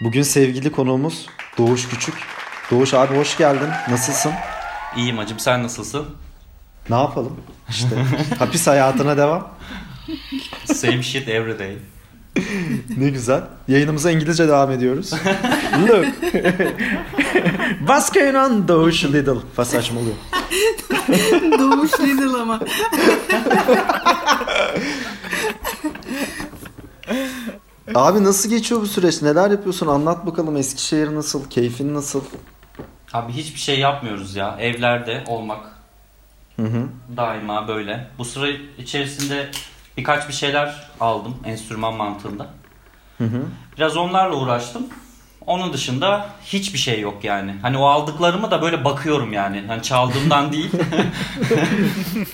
Bugün sevgili konuğumuz Doğuş Küçük. Doğuş abi hoş geldin. Nasılsın? İyiyim acım sen nasılsın? Ne yapalım? İşte hapis hayatına devam. Same shit every day. Ne güzel. Yayınımıza İngilizce devam ediyoruz. Look. What's going on Doğuş Little? Fa saçmalıyor. Doğuş Lidl ama. Abi nasıl geçiyor bu süreç? Neler yapıyorsun? Anlat bakalım. Eskişehir nasıl? Keyfin nasıl? Abi hiçbir şey yapmıyoruz ya. Evlerde olmak Hı hı. daima böyle. Bu sıra içerisinde birkaç bir şeyler aldım enstrüman mantığında. Hı hı. Biraz onlarla uğraştım. Onun dışında hiçbir şey yok yani. Hani o aldıklarımı da böyle bakıyorum yani. Hani çaldığımdan değil.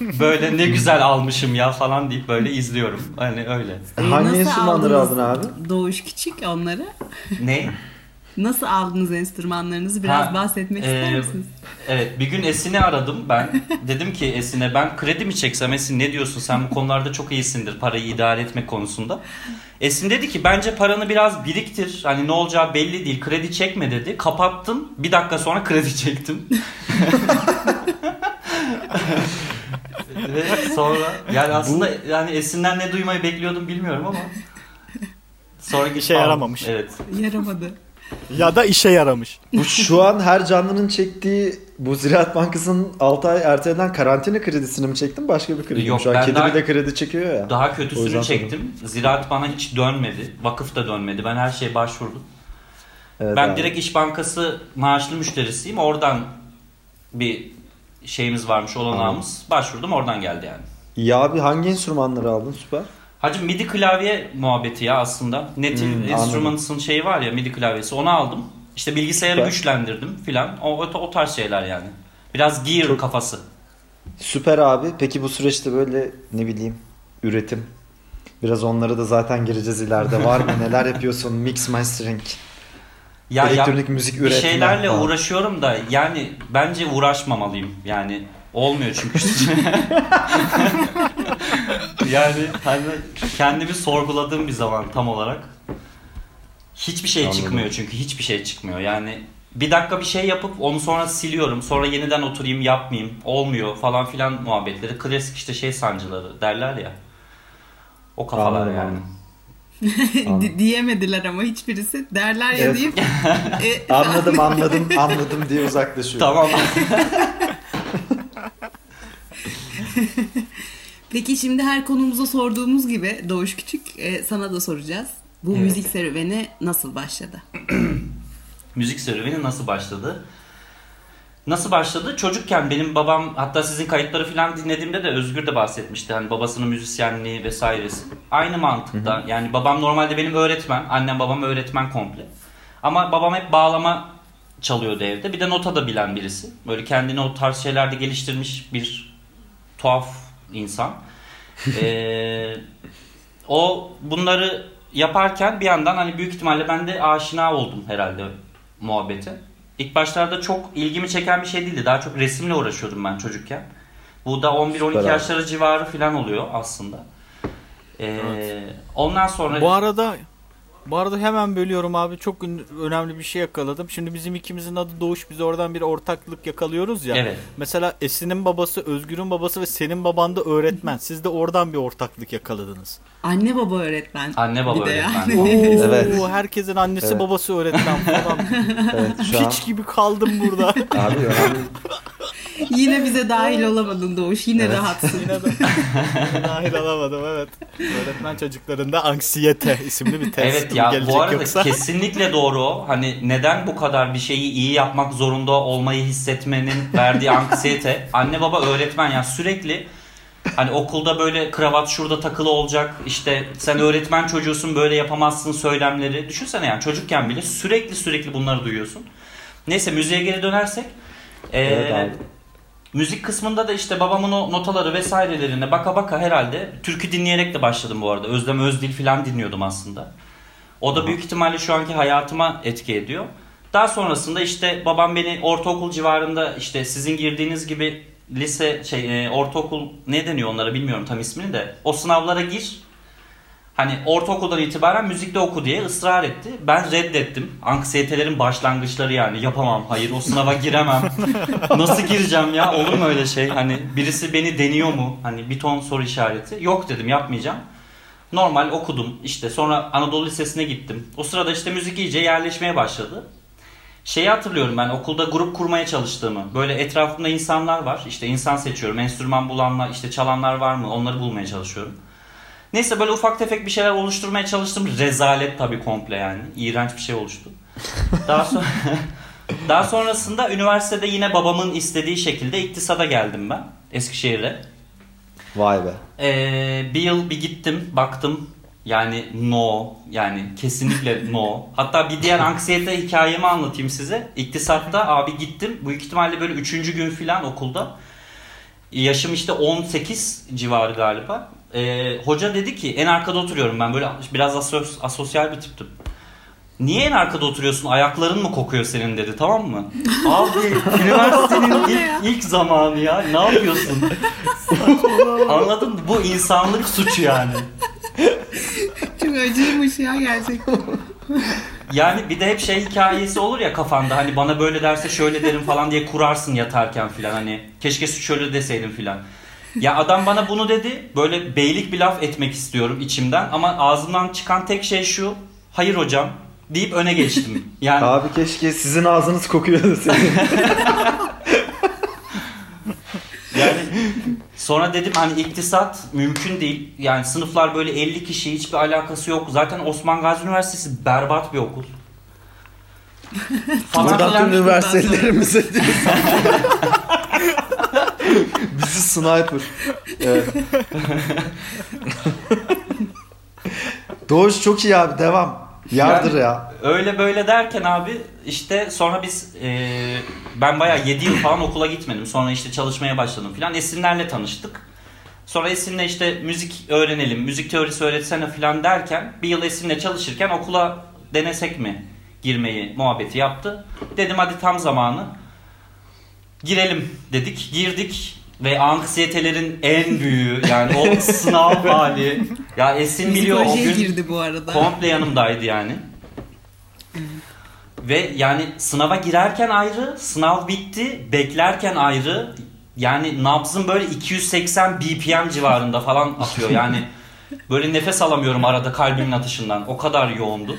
böyle ne güzel almışım ya falan deyip böyle izliyorum. Hani öyle. Hangi enstrümanları aldın abi? Doğuş küçük onları. Ne? Nasıl aldınız enstrümanlarınızı biraz Ha, bahsetmek e, ister misiniz? Evet bir gün Esin'i aradım ben. Dedim ki Esin'e ben kredi mi çeksem Esin ne diyorsun sen bu konularda çok iyisindir parayı idare etmek konusunda. Esin dedi ki bence paranı biraz biriktir hani ne olacağı belli değil kredi çekme dedi. Kapattım bir dakika sonra kredi çektim. Ve sonra yani aslında yani Esin'den ne duymayı bekliyordum bilmiyorum ama. Sonra gidip İşe yaramamış. Evet. Yaramadı. Ya da işe yaramış. Bu şu an her canlının çektiği bu Ziraat Bankası'nın 6 ay ertelenen karantina kredisini mi çektin başka bir kredi mi? Yok, Şu an ben kedi daha- bile kredi çekiyor ya. Daha kötüsünü çektim. Ziraat bana hiç dönmedi. Vakıf da dönmedi. Ben her şeye başvurdum. Evet ben abi. direkt İş Bankası maaşlı müşterisiyim. Oradan bir şeyimiz varmış olanağımız. Başvurdum oradan geldi yani. Ya abi hangi enstrümanları aldın süper? Hacım MIDI klavye muhabbeti ya aslında. Native Hmm, Instruments'ın şeyi var ya MIDI klavyesi onu aldım. İşte bilgisayarı Süper. güçlendirdim filan. O, o, o tarz şeyler yani. Biraz gear Çok- kafası. Süper abi. Peki bu süreçte böyle ne bileyim üretim. Biraz onlara da zaten gireceğiz ileride. Var mı? Neler yapıyorsun? Mix mastering. Ya Elektronik müzik bir üretme şeylerle falan. uğraşıyorum da yani bence uğraşmamalıyım. Yani olmuyor çünkü. yani hani kendimi sorguladığım bir zaman tam olarak hiçbir şey Anladım. çıkmıyor çünkü hiçbir şey çıkmıyor. Yani bir dakika bir şey yapıp onu sonra siliyorum. Sonra yeniden oturayım yapmayayım. Olmuyor falan filan muhabbetleri. Klasik işte şey sancıları derler ya. O kafalar Anladım, yani. Di- diyemediler ama hiçbirisi. Derler ya Evet. deyip. e, Anladım anladım anladım diye uzaklaşıyor. Tamam. Peki şimdi her konumuza sorduğumuz gibi Doğuş Küçük e, sana da soracağız. Bu Evet. müzik serüveni nasıl başladı? müzik serüveni nasıl başladı? Nasıl başladı? Çocukken benim babam hatta sizin kayıtları falan dinlediğimde de Özgür de bahsetmişti. Hani babasının müzisyenliği vesairesi. Aynı mantıkta. Yani babam normalde benim öğretmen. Annem babam öğretmen komple. Ama babam hep bağlama çalıyordu evde. Bir de nota da bilen birisi. Böyle kendini o tarz şeylerde geliştirmiş bir tuhaf insan. Ee, o bunları yaparken bir yandan hani büyük ihtimalle ben de aşina oldum herhalde muhabbete. İlk başlarda çok ilgimi çeken bir şey değildi. Daha çok resimle uğraşıyordum ben çocukken. Bu da 11-12 Süper abi. yaşları civarı falan oluyor aslında. Ee, Ondan sonra Bu arada bu arada hemen bölüyorum abi. Çok önemli bir şey yakaladım. Şimdi bizim ikimizin adı Doğuş. Biz oradan bir ortaklık yakalıyoruz ya. Evet. Mesela Esin'in babası, Özgür'ün babası ve senin baban da öğretmen. Siz de oradan bir ortaklık yakaladınız. Anne baba öğretmen. Anne baba Bir de öğretmen. yani. Evet. Oo, herkesin annesi Evet. babası öğretmen falan. Evet şu an Piç gibi kaldım burada. abi önemli. Yine bize dahil olamadın Doğuş. Yine Evet. rahatsın. Yine de dahil alamadım evet. Öğretmen çocuklarında anksiyete isimli bir test Evet ya gelecek bu arada yoksa. kesinlikle doğru o. Hani neden bu kadar bir şeyi iyi yapmak zorunda olmayı hissetmenin verdiği anksiyete. Anne baba öğretmen ya sürekli hani okulda böyle kravat şurada takılı olacak. işte sen öğretmen çocuğusun böyle yapamazsın söylemleri. Düşünsene yani çocukken bile sürekli sürekli bunları duyuyorsun. Neyse müziğe geri dönersek. Ee, Evet abi. Müzik kısmında da işte babamın o notaları vesairelerine baka baka herhalde türkü dinleyerek de başladım bu arada. Özlem Özdil falan dinliyordum aslında. O da büyük ihtimalle şu anki hayatıma etki ediyor. Daha sonrasında işte babam beni ortaokul civarında işte sizin girdiğiniz gibi lise şey e, ortaokul ne deniyor onlara bilmiyorum tam ismini de. O sınavlara gir. Hani ortaokuldan itibaren müzikte oku diye ısrar etti. Ben reddettim. Anksiyetelerin başlangıçları yani. Yapamam. Hayır o sınava giremem. Nasıl gireceğim ya? Olur mu öyle şey? Hani birisi beni deniyor mu? Hani bir ton soru işareti. Yok dedim yapmayacağım. Normal okudum. İşte sonra Anadolu Lisesi'ne gittim. O sırada işte müzik iyice yerleşmeye başladı. Şeyi hatırlıyorum ben okulda grup kurmaya çalıştığımı. Böyle etrafımda insanlar var. İşte insan seçiyorum. Enstrüman bulanlar, işte çalanlar var mı? Onları bulmaya çalışıyorum. Neyse böyle ufak tefek bir şeyler oluşturmaya çalıştım. Rezalet tabii komple yani. İğrenç bir şey oluştu. Daha sonra daha sonrasında üniversitede yine babamın istediği şekilde iktisada geldim ben Eskişehir'e. Vay be. Ee, bir yıl bir gittim baktım yani no yani kesinlikle no. Hatta bir diğer anksiyete hikayemi anlatayım size. İktisatta abi gittim büyük ihtimalle böyle üçüncü gün filan okulda. Yaşım işte 18 civarı galiba. Ee, hoca dedi ki en arkada oturuyorum ben böyle biraz asos, asosyal bir tiptim. Niye en arkada oturuyorsun? Ayakların mı kokuyor senin dedi tamam mı? Abi üniversitenin ilk, ilk zamanı ya. Ne yapıyorsun? Anladın mı? Bu insanlık suçu yani. Çok acıymış ya gerçekten. Yani bir de hep şey hikayesi olur ya kafanda hani bana böyle derse şöyle derim falan diye kurarsın yatarken filan hani keşke şöyle deseydim filan. Ya adam bana bunu dedi böyle beylik bir laf etmek istiyorum içimden ama ağzımdan çıkan tek şey şu hayır hocam deyip öne geçtim. Yani Abi keşke sizin ağzınız kokuyor deseydin. Yani sonra dedim hani iktisat mümkün değil. Yani sınıflar böyle 50 kişi hiçbir alakası yok. Zaten Osman Gazi Üniversitesi berbat bir okul. Falan Buradan tüm üniversitelerimize Bizi sniper. Evet. Doğuş çok iyi abi devam. Yardır Yani- ya. Öyle böyle derken abi işte sonra biz e, ben bayağı 7 yıl falan okula gitmedim. Sonra işte çalışmaya başladım filan. Esinlerle tanıştık. Sonra Esin'le işte müzik öğrenelim, müzik teorisi öğretsene filan derken bir yıl Esin'le çalışırken okula denesek mi girmeyi muhabbeti yaptı. Dedim hadi tam zamanı. Girelim dedik. Girdik ve anksiyetelerin en büyüğü yani o sınav hali. Ya Esin biliyor o gün girdi bu arada. Komple yanımdaydı yani. Ve yani sınava girerken ayrı, sınav bitti, beklerken ayrı. Yani nabzım böyle 280 BPM civarında falan atıyor. Yani böyle nefes alamıyorum arada kalbimin atışından. O kadar yoğundu.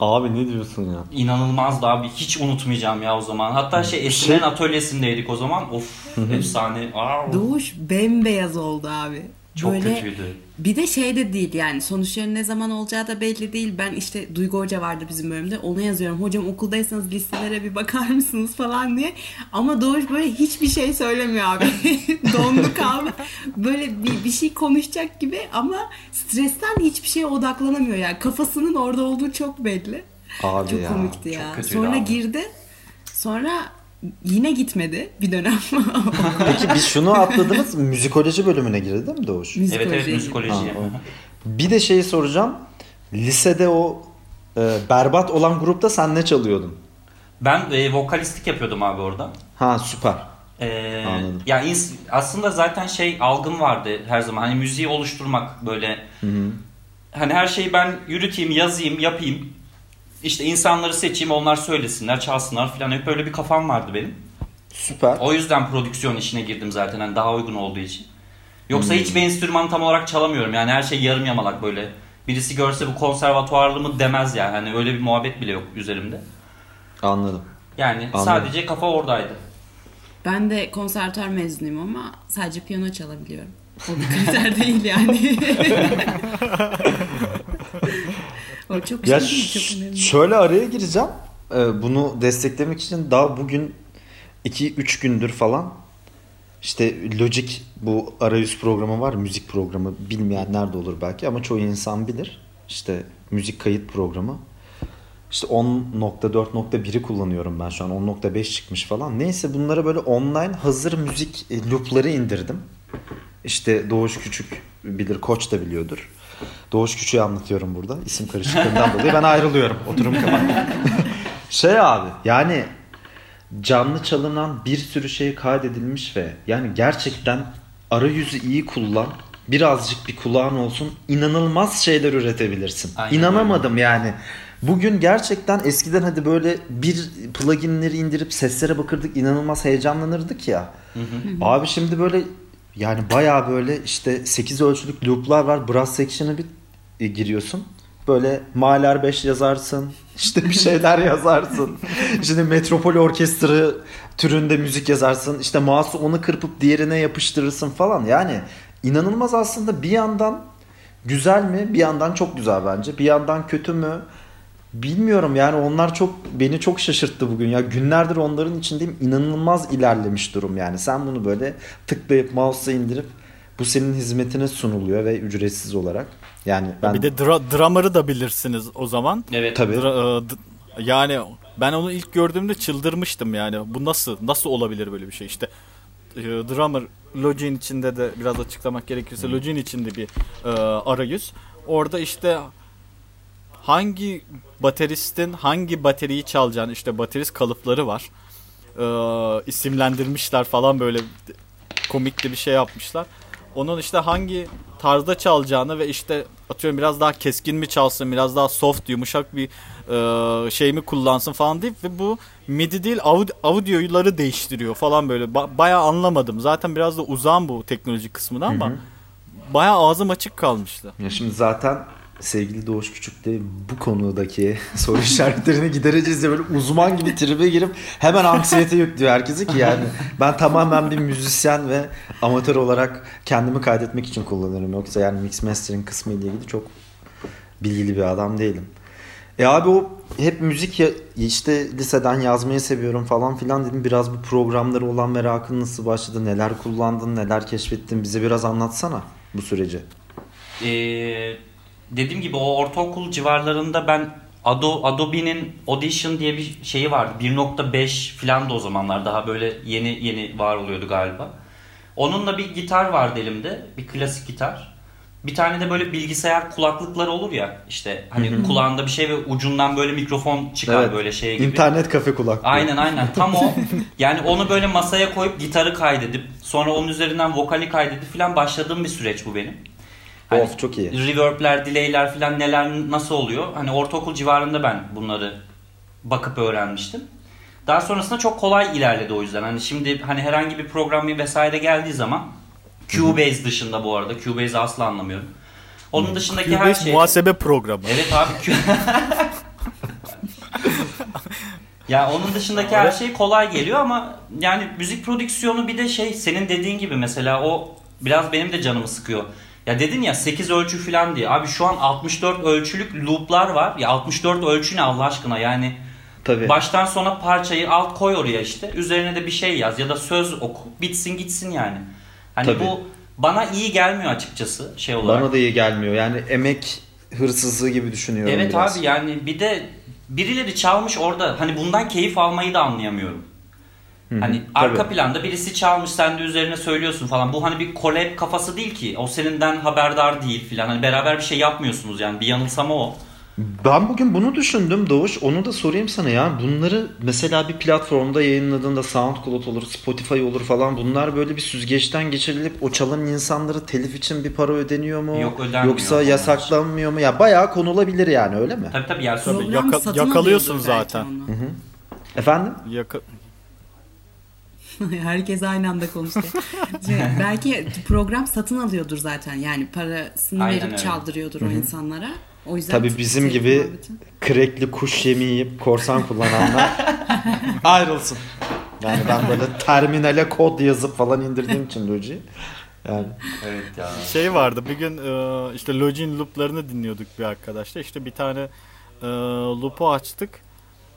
Abi ne diyorsun ya? İnanılmazdı abi. Hiç unutmayacağım ya o zaman. Hatta şey Esin'in atölyesindeydik o zaman. Of efsane. Aa, Doğuş bembeyaz oldu abi. Çok Böyle kötüydü. Bir de şey de değil yani sonuçların ne zaman olacağı da belli değil. Ben işte Duygu Hoca vardı bizim bölümde. Ona yazıyorum. Hocam okuldaysanız listelere bir bakar mısınız falan diye. Ama Doğuş böyle hiçbir şey söylemiyor abi. Dondu kaldı. Böyle bir, bir şey konuşacak gibi ama stresten hiçbir şeye odaklanamıyor yani. Kafasının orada olduğu çok belli. Abi çok ya. komikti ya. çok Sonra abi. girdi. Sonra yine gitmedi bir dönem. Peki biz şunu atladınız. Müzikoloji bölümüne girdi değil mi Doğuş? Evet evet Müzikolojiye müzikoloji. Ha. Bir de şeyi soracağım. Lisede o e, berbat olan grupta sen ne çalıyordun? Ben e, vokalistlik yapıyordum abi orada. Ha süper. Ee, Anladım. ya ins- aslında zaten şey algım vardı her zaman. Hani müziği oluşturmak böyle. Hani her şeyi ben yürüteyim, yazayım, yapayım. İşte insanları seçeyim, onlar söylesinler, çalsınlar falan. Hep böyle bir kafam vardı benim. Süper. O yüzden prodüksiyon işine girdim zaten hani daha uygun olduğu için. Yoksa hiçbir enstrüman tam olarak çalamıyorum. Yani her şey yarım yamalak böyle. Birisi görse bu konservatuarlı mı demez yani. Hani öyle bir muhabbet bile yok üzerimde. Anladım. Yani Anladım. sadece kafa oradaydı. Ben de konservatuar mezunuyum ama sadece piyano çalabiliyorum. O bir kriter değil yani. o çok Ya ş- çok önemli. şöyle araya gireceğim. Ee, bunu desteklemek için daha bugün 2-3 gündür falan işte Logic bu arayüz programı var. Müzik programı. Bilmeyenler de olur belki ama çoğu insan bilir. İşte müzik kayıt programı. İşte 10.4.1'i kullanıyorum ben şu an. 10.5 çıkmış falan. Neyse bunlara böyle online hazır müzik e, loopları indirdim. İşte Doğuş Küçük bilir, Koç da biliyordur. Doğuş Küçük'ü anlatıyorum burada. İsim karışıklığından dolayı ben ayrılıyorum. Oturum kapat. şey abi yani canlı çalınan bir sürü şey kaydedilmiş ve yani gerçekten arayüzü iyi kullan birazcık bir kulağın olsun inanılmaz şeyler üretebilirsin. Aynen İnanamadım yani. Bugün gerçekten eskiden hadi böyle bir pluginleri indirip seslere bakırdık inanılmaz heyecanlanırdık ya. Abi şimdi böyle yani bayağı böyle işte 8 ölçülük loop'lar var. Brass section'a bir e, giriyorsun. Böyle Mahler 5 yazarsın. işte bir şeyler yazarsın. Şimdi Metropol Orkestra türünde müzik yazarsın. İşte mouse'u onu kırpıp diğerine yapıştırırsın falan. Yani inanılmaz aslında bir yandan güzel mi? Bir yandan çok güzel bence. Bir yandan kötü mü? Bilmiyorum yani onlar çok beni çok şaşırttı bugün ya günlerdir onların içindeyim inanılmaz ilerlemiş durum yani sen bunu böyle tıklayıp mouse'a indirip bu senin hizmetine sunuluyor ve ücretsiz olarak yani ben Bir de dra- drummer'ı da bilirsiniz o zaman. Evet. tabii Dra- e, d- yani ben onu ilk gördüğümde çıldırmıştım yani. Bu nasıl nasıl olabilir böyle bir şey? İşte e, drummer Logic'in içinde de biraz açıklamak gerekirse Logic'in içinde bir e, arayüz. Orada işte hangi bateristin hangi bateriyi çalacağını işte baterist kalıpları var. E, isimlendirmişler falan böyle komik de bir şey yapmışlar. Onun işte hangi tarzda çalacağını ve işte atıyorum biraz daha keskin mi çalsın, biraz daha soft, yumuşak bir e, şey mi kullansın falan deyip ve bu MIDI değil audio, audioları değiştiriyor falan böyle. Ba- bayağı anlamadım. Zaten biraz da uzağım bu teknoloji kısmına ama bayağı ağzım açık kalmıştı. ya şimdi zaten sevgili Doğuş Küçük de bu konudaki soru işaretlerini gidereceğiz diye böyle uzman gibi tribe girip hemen anksiyete yüklüyor herkesi ki yani ben tamamen bir müzisyen ve amatör olarak kendimi kaydetmek için kullanırım yoksa yani mix mastering kısmı ile ilgili çok bilgili bir adam değilim. E abi o hep müzik ya, işte liseden yazmayı seviyorum falan filan dedim. Biraz bu programları olan merakın nasıl başladı? Neler kullandın? Neler keşfettin? Bize biraz anlatsana bu süreci. Ee, dediğim gibi o ortaokul civarlarında ben Ado, Adobe'nin Audition diye bir şeyi vardı. 1.5 falan da o zamanlar daha böyle yeni yeni var oluyordu galiba. Onunla bir gitar vardı elimde. Bir klasik gitar. Bir tane de böyle bilgisayar kulaklıkları olur ya işte hani kulağında bir şey ve ucundan böyle mikrofon çıkar Evet. böyle şey gibi. İnternet kafe kulaklığı. Aynen aynen tam o. Yani onu böyle masaya koyup gitarı kaydedip sonra onun üzerinden vokali kaydedip falan başladığım bir süreç bu benim. Hani Of çok iyi. reverb'ler, delay'ler falan neler nasıl oluyor? Hani ortaokul civarında ben bunları bakıp öğrenmiştim. Daha sonrasında çok kolay ilerledi o yüzden. Hani şimdi hani herhangi bir program vesaire geldiği zaman Cubase dışında bu arada Cubase'i asla anlamıyorum. Onun dışındaki her Cubase şey muhasebe programı. Evet abi. Ya onun dışındaki her şey kolay geliyor ama yani müzik prodüksiyonu bir de şey senin dediğin gibi mesela o biraz benim de canımı sıkıyor. Ya dedin ya 8 ölçü falan diye. Abi şu an 64 ölçülük loop'lar var. Ya 64 ölçü ne Allah aşkına yani Tabii. baştan sona parçayı alt koy oraya işte. Üzerine de bir şey yaz ya da söz oku. Bitsin gitsin yani. Hani Tabii. bu bana iyi gelmiyor açıkçası şey olarak. Bana da iyi gelmiyor. Yani emek hırsızlığı gibi düşünüyorum Evet biraz. abi yani bir de birileri çalmış orada hani bundan keyif almayı da anlayamıyorum. Hani arka tabii. planda birisi çalmış sen de üzerine söylüyorsun falan. Bu hani bir collab kafası değil ki. O seninden haberdar değil filan. Hani beraber bir şey yapmıyorsunuz yani bir yanılsama o. Ben bugün bunu düşündüm Doğuş. Onu da sorayım sana ya. Bunları mesela bir platformda yayınladığında SoundCloud olur, Spotify olur falan. Bunlar böyle bir süzgeçten geçirilip o çalan insanlara telif için bir para ödeniyor mu? Yok, ödenmiyor Yoksa onlar. yasaklanmıyor mu? Ya bayağı konulabilir yani öyle mi? Tabii tabii yani Tabii, yaka- yakalıyorsun zaten. Efendim? Yaka- Herkes aynı anda konuştu. Şey, belki program satın alıyordur zaten. Yani parasını Aynen verip öyle. çaldırıyordur o insanlara. O yüzden Tabii bizim gibi muhabbeti. krekli kuş yemi yiyip korsan kullananlar ayrılsın. Yani ben böyle terminale kod yazıp falan indirdiğim için Logi'yi. Yani Evet ya. şey vardı bir gün e, işte Login loop'larını dinliyorduk bir arkadaşla. İşte bir tane e, loop'u açtık.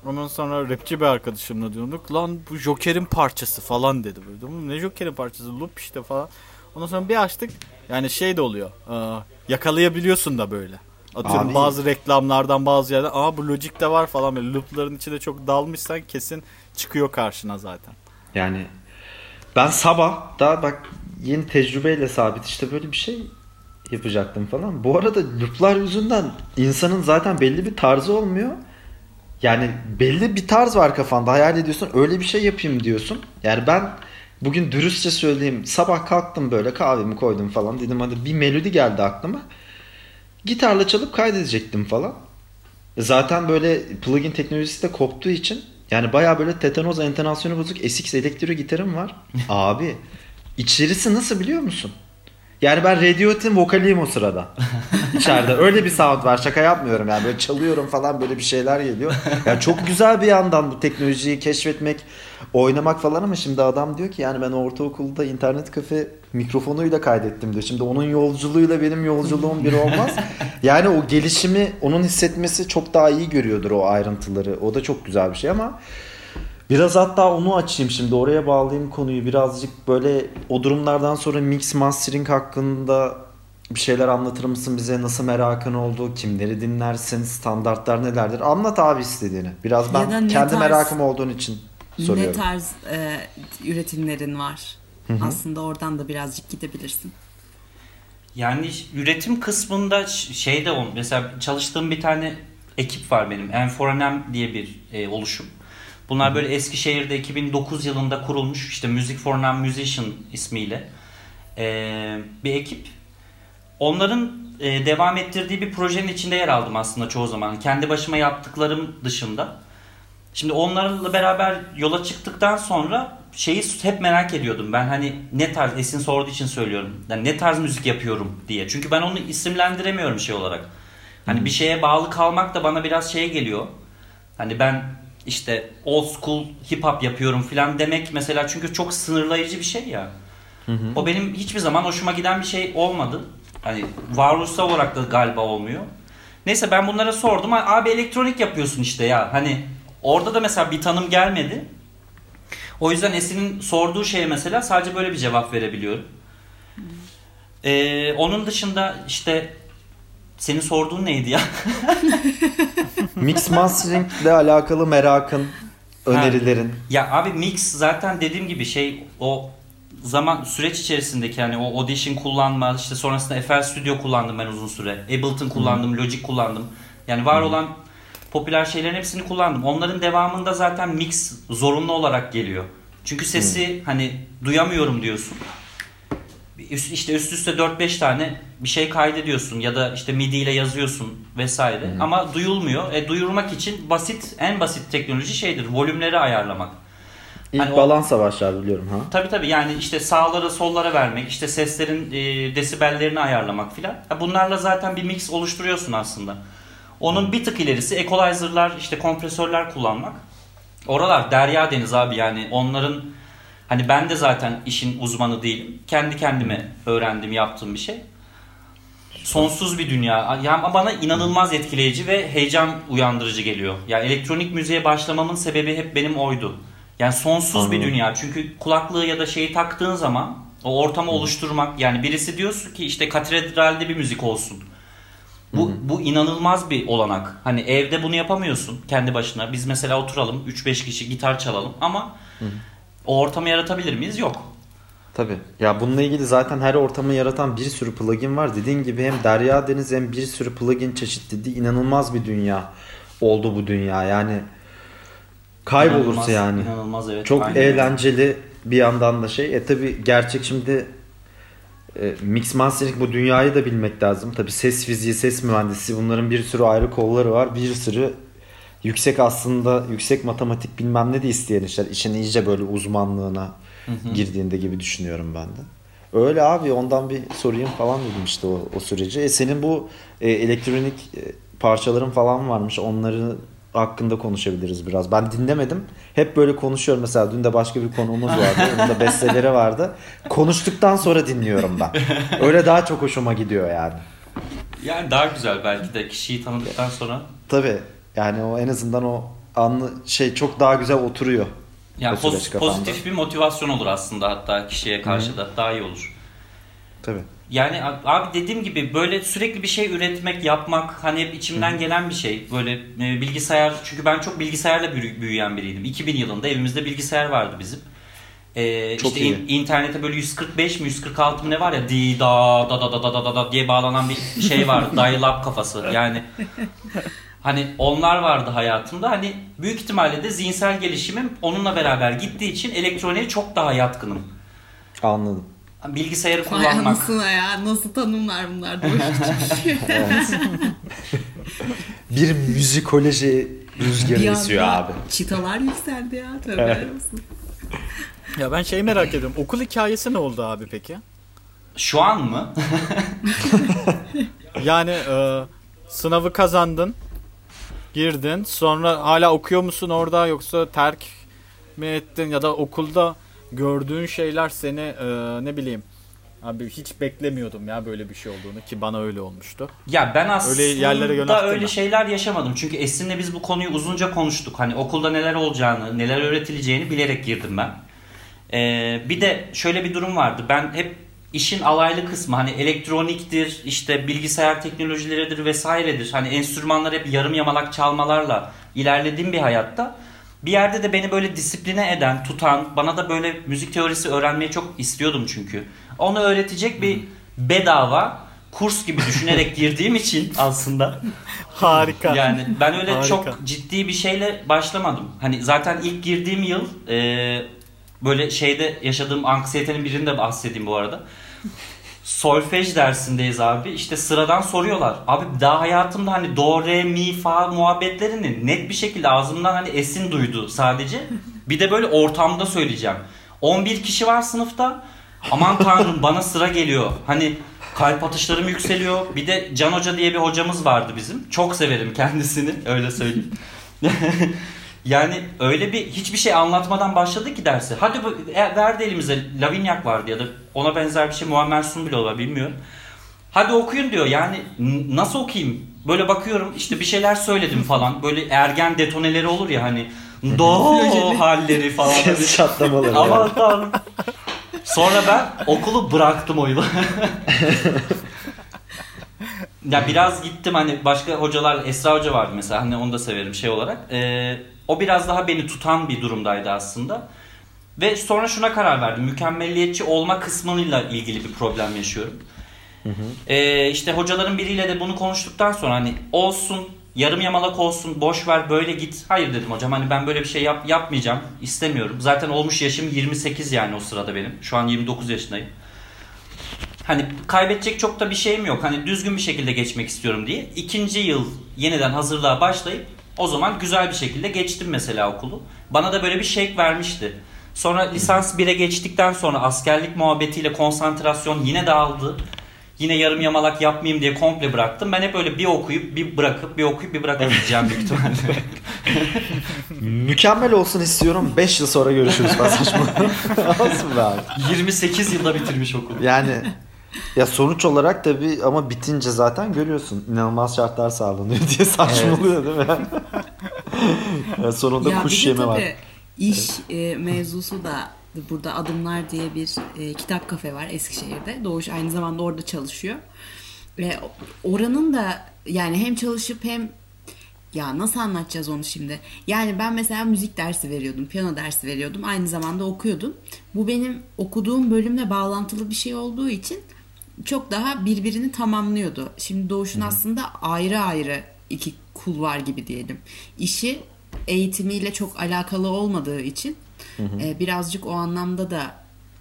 Ondan sonra rapçi bir arkadaşımla diyorduk. Lan bu Joker'in parçası falan dedi böyle. Ne Joker'in parçası? Loop işte falan. Ondan sonra bir açtık. Yani şey de oluyor. e, yakalayabiliyorsun da böyle. Atıyorum Abi- bazı reklamlardan bazı yerden aa bu Logic'te var falan böyle loop'ların içinde çok dalmışsan kesin çıkıyor karşına zaten. Yani ben sabah daha bak yeni tecrübeyle sabit işte böyle bir şey yapacaktım falan. Bu arada looplar yüzünden insanın zaten belli bir tarzı olmuyor. Yani belli bir tarz var kafanda hayal ediyorsun öyle bir şey yapayım diyorsun. Yani ben Bugün dürüstçe söyleyeyim. Sabah kalktım böyle kahvemi koydum falan. Dedim hadi bir melodi geldi aklıma. Gitarla çalıp kaydedecektim falan. Zaten böyle plugin teknolojisi de koptuğu için yani baya böyle tetanoz entonasyonu bozuk SX elektro gitarım var. Abi içerisi nasıl biliyor musun? Yani ben Radiohead'in vokaliyim o sırada. İçeride. Öyle bir sound var. Şaka yapmıyorum yani. Böyle çalıyorum falan böyle bir şeyler geliyor. Yani çok güzel bir yandan bu teknolojiyi keşfetmek, oynamak falan ama şimdi adam diyor ki yani ben ortaokulda internet kafe mikrofonuyla kaydettim diyor. Şimdi onun yolculuğuyla benim yolculuğum bir olmaz. Yani o gelişimi onun hissetmesi çok daha iyi görüyordur o ayrıntıları. O da çok güzel bir şey ama Biraz hatta onu açayım şimdi oraya bağlayayım konuyu. Birazcık böyle o durumlardan sonra mix mastering hakkında bir şeyler anlatır mısın bize? Nasıl merakın oldu? Kimleri dinlersin? Standartlar nelerdir? Anlat abi istediğini. Biraz ben kendi tarz, merakım olduğun için soruyorum. Ne tarz e, üretimlerin var? Hı-hı. aslında oradan da birazcık gidebilirsin. Yani üretim kısmında şey de on mesela çalıştığım bir tane ekip var benim. Enforenem diye bir e, oluşum Bunlar böyle Eskişehir'de 2009 yılında kurulmuş işte Music for Non-Musician ismiyle ee, bir ekip. Onların e, devam ettirdiği bir projenin içinde yer aldım aslında çoğu zaman. Kendi başıma yaptıklarım dışında. Şimdi onlarla beraber yola çıktıktan sonra şeyi hep merak ediyordum. Ben hani ne tarz Esin sorduğu için söylüyorum. Yani ne tarz müzik yapıyorum diye. Çünkü ben onu isimlendiremiyorum şey olarak. Hani bir şeye bağlı kalmak da bana biraz şey geliyor. Hani ben işte old school hip hop yapıyorum falan demek mesela çünkü çok sınırlayıcı bir şey ya. Hı hı. O benim hiçbir zaman hoşuma giden bir şey olmadı. Hani varoluşsal olarak da galiba olmuyor. Neyse ben bunlara sordum. Abi elektronik yapıyorsun işte ya. Hani orada da mesela bir tanım gelmedi. O yüzden Esin'in sorduğu şeye mesela sadece böyle bir cevap verebiliyorum. Ee, onun dışında işte senin sorduğun neydi ya? mix mastering ile alakalı merakın, önerilerin. Ha. Ya abi mix zaten dediğim gibi şey o zaman süreç içerisindeki yani o audition kullanma işte sonrasında FL Studio kullandım ben uzun süre. Ableton kullandım, hmm. Logic kullandım. Yani var hmm. olan popüler şeylerin hepsini kullandım. Onların devamında zaten mix zorunlu olarak geliyor. Çünkü sesi hmm. hani duyamıyorum diyorsun üst, işte üst üste 4-5 tane bir şey kaydediyorsun ya da işte MIDI ile yazıyorsun vesaire Hı. ama duyulmuyor. E duyurmak için basit en basit teknoloji şeydir. Volümleri ayarlamak. İlk hani balans savaşlar biliyorum ha. Tabii tabii yani işte sağlara sollara vermek, işte seslerin e, desibellerini ayarlamak filan. Bunlarla zaten bir mix oluşturuyorsun aslında. Onun bir tık ilerisi equalizer'lar, işte kompresörler kullanmak. Oralar derya deniz abi yani onların Hani ben de zaten işin uzmanı değilim. Kendi kendime öğrendim, yaptığım bir şey. Sonsuz bir dünya. Yani bana inanılmaz etkileyici ve heyecan uyandırıcı geliyor. Ya yani elektronik müziğe başlamamın sebebi hep benim oydu. Yani sonsuz Anladım. bir dünya. Çünkü kulaklığı ya da şeyi taktığın zaman o ortamı oluşturmak yani birisi diyorsun ki işte katedralde bir müzik olsun. Bu, bu inanılmaz bir olanak. Hani evde bunu yapamıyorsun kendi başına. Biz mesela oturalım 3-5 kişi gitar çalalım ama Hı-hı o ortamı yaratabilir miyiz? Yok. Tabii. Ya bununla ilgili zaten her ortamı yaratan bir sürü plugin var. Dediğin gibi hem derya deniz hem bir sürü plugin çeşitliliği inanılmaz bir dünya oldu bu dünya. Yani kaybolursa inanılmaz, yani. İnanılmaz evet. Çok Aynen. eğlenceli bir yandan da şey. E tabi gerçek şimdi e, mix mastering bu dünyayı da bilmek lazım. Tabi ses fiziği, ses mühendisi bunların bir sürü ayrı kolları var. Bir sürü yüksek aslında yüksek matematik bilmem ne de isteyen işler. İşin iyice böyle uzmanlığına hı hı. girdiğinde gibi düşünüyorum ben de. Öyle abi ondan bir sorayım falan dedim işte o, o süreci. E senin bu e, elektronik e, parçaların falan varmış. Onları hakkında konuşabiliriz biraz. Ben dinlemedim. Hep böyle konuşuyorum. Mesela dün de başka bir konuğumuz vardı. Onun da besteleri vardı. Konuştuktan sonra dinliyorum ben. Öyle daha çok hoşuma gidiyor yani. Yani daha güzel belki de kişiyi tanıdıktan sonra. Tabii. Yani o en azından o anlı şey çok daha güzel oturuyor. Yani poz, pozitif bir motivasyon olur aslında hatta kişiye karşı Hı. da daha iyi olur. Tabii. Yani abi dediğim gibi böyle sürekli bir şey üretmek, yapmak hani hep içimden Hı. gelen bir şey. Böyle e, bilgisayar çünkü ben çok bilgisayarla büyüyen biriydim. 2000 yılında evimizde bilgisayar vardı bizim. Ee, Çok işte iyi. In, internete böyle 145 mi 146 mı ne var ya di da da da da da da da diye bağlanan bir şey var. dial up kafası. Yani Hani onlar vardı hayatımda. Hani büyük ihtimalle de zihinsel gelişimim onunla beraber gittiği için elektroniğe çok daha yatkınım. Anladım. Bilgisayarı Vay kullanmak. anasını ya. Nasıl tanımlar bunlar? Bir müzikoloji rüzgarı esiyor abi. Çıtalar yükseldi ya. Tövbe olsun. Ya ben şeyi merak ediyorum. Okul hikayesi ne oldu abi peki? Şu an mı? Yani e, sınavı kazandın. Girdin. Sonra hala okuyor musun orada yoksa terk mi ettin ya da okulda gördüğün şeyler seni e, ne bileyim Abi hiç beklemiyordum ya böyle bir şey olduğunu ki bana öyle olmuştu. Ya ben aslında Öyle yerlere öyle şeyler yaşamadım. Çünkü Esin'le biz bu konuyu uzunca konuştuk. Hani okulda neler olacağını, neler öğretileceğini bilerek girdim ben. Ee, bir de şöyle bir durum vardı. Ben hep işin alaylı kısmı hani elektroniktir, işte bilgisayar teknolojileridir vesairedir. Hani enstrümanlar hep yarım yamalak çalmalarla ilerlediğim bir hayatta. Bir yerde de beni böyle disipline eden, tutan, bana da böyle müzik teorisi öğrenmeyi çok istiyordum çünkü. Onu öğretecek bir bedava kurs gibi düşünerek girdiğim için aslında Harika. yani ben öyle Harika. çok ciddi bir şeyle başlamadım. Hani zaten ilk girdiğim yıl e, böyle şeyde yaşadığım anksiyetenin birini de bahsedeyim bu arada. Solfej dersindeyiz abi. İşte sıradan soruyorlar. Abi daha hayatımda hani do, re, mi, fa muhabbetlerini net bir şekilde ağzımdan hani esin duydu sadece. Bir de böyle ortamda söyleyeceğim. 11 kişi var sınıfta. Aman tanrım bana sıra geliyor. Hani kalp atışlarım yükseliyor. Bir de Can Hoca diye bir hocamız vardı bizim. Çok severim kendisini öyle söyleyeyim. yani öyle bir hiçbir şey anlatmadan başladı ki dersi. Hadi bu, e, verdi elimize Lavinyak vardı ya da ona benzer bir şey Muammer Sun bile olabilir bilmiyorum. Hadi okuyun diyor. Yani nasıl okuyayım? Böyle bakıyorum işte bir şeyler söyledim falan. Böyle ergen detoneleri olur ya hani do halleri falan. Ses çatlamaları. ya. Aman tanrım. Sonra ben okulu bıraktım o yıl. ya biraz gittim hani başka hocalar Esra Hoca vardı mesela hani onu da severim şey olarak. Ee, o biraz daha beni tutan bir durumdaydı aslında. Ve sonra şuna karar verdim. Mükemmelliyetçi olma kısmıyla ilgili bir problem yaşıyorum. Ee, işte hocaların biriyle de bunu konuştuktan sonra hani olsun yarım yamalak olsun boş ver böyle git. Hayır dedim hocam hani ben böyle bir şey yap, yapmayacağım istemiyorum. Zaten olmuş yaşım 28 yani o sırada benim. Şu an 29 yaşındayım. Hani kaybedecek çok da bir şeyim yok. Hani düzgün bir şekilde geçmek istiyorum diye. ikinci yıl yeniden hazırlığa başlayıp o zaman güzel bir şekilde geçtim mesela okulu. Bana da böyle bir shake vermişti. Sonra lisans 1'e geçtikten sonra askerlik muhabbetiyle konsantrasyon yine dağıldı. Yine yarım yamalak yapmayayım diye komple bıraktım. Ben hep öyle bir okuyup bir bırakıp bir okuyup bir bırakıp gideceğim büyük ihtimalle. Mükemmel olsun istiyorum. 5 yıl sonra görüşürüz ben saçma. Olsun be abi. 28 yılda bitirmiş okulu. Yani ya sonuç olarak tabii ama bitince zaten görüyorsun inanılmaz şartlar sağlanıyor diye saçmalıyor değil mi? ya sonunda ya kuş bir de yemi var. tabii iş e, mevzusu da burada Adımlar diye bir e, kitap kafe var Eskişehir'de. Doğuş aynı zamanda orada çalışıyor. Ve oranın da yani hem çalışıp hem ya nasıl anlatacağız onu şimdi? Yani ben mesela müzik dersi veriyordum, piyano dersi veriyordum. Aynı zamanda okuyordum. Bu benim okuduğum bölümle bağlantılı bir şey olduğu için çok daha birbirini tamamlıyordu. Şimdi Doğuş'un aslında ayrı ayrı iki kulvar gibi diyelim. İşi eğitimiyle çok alakalı olmadığı için e, birazcık o anlamda da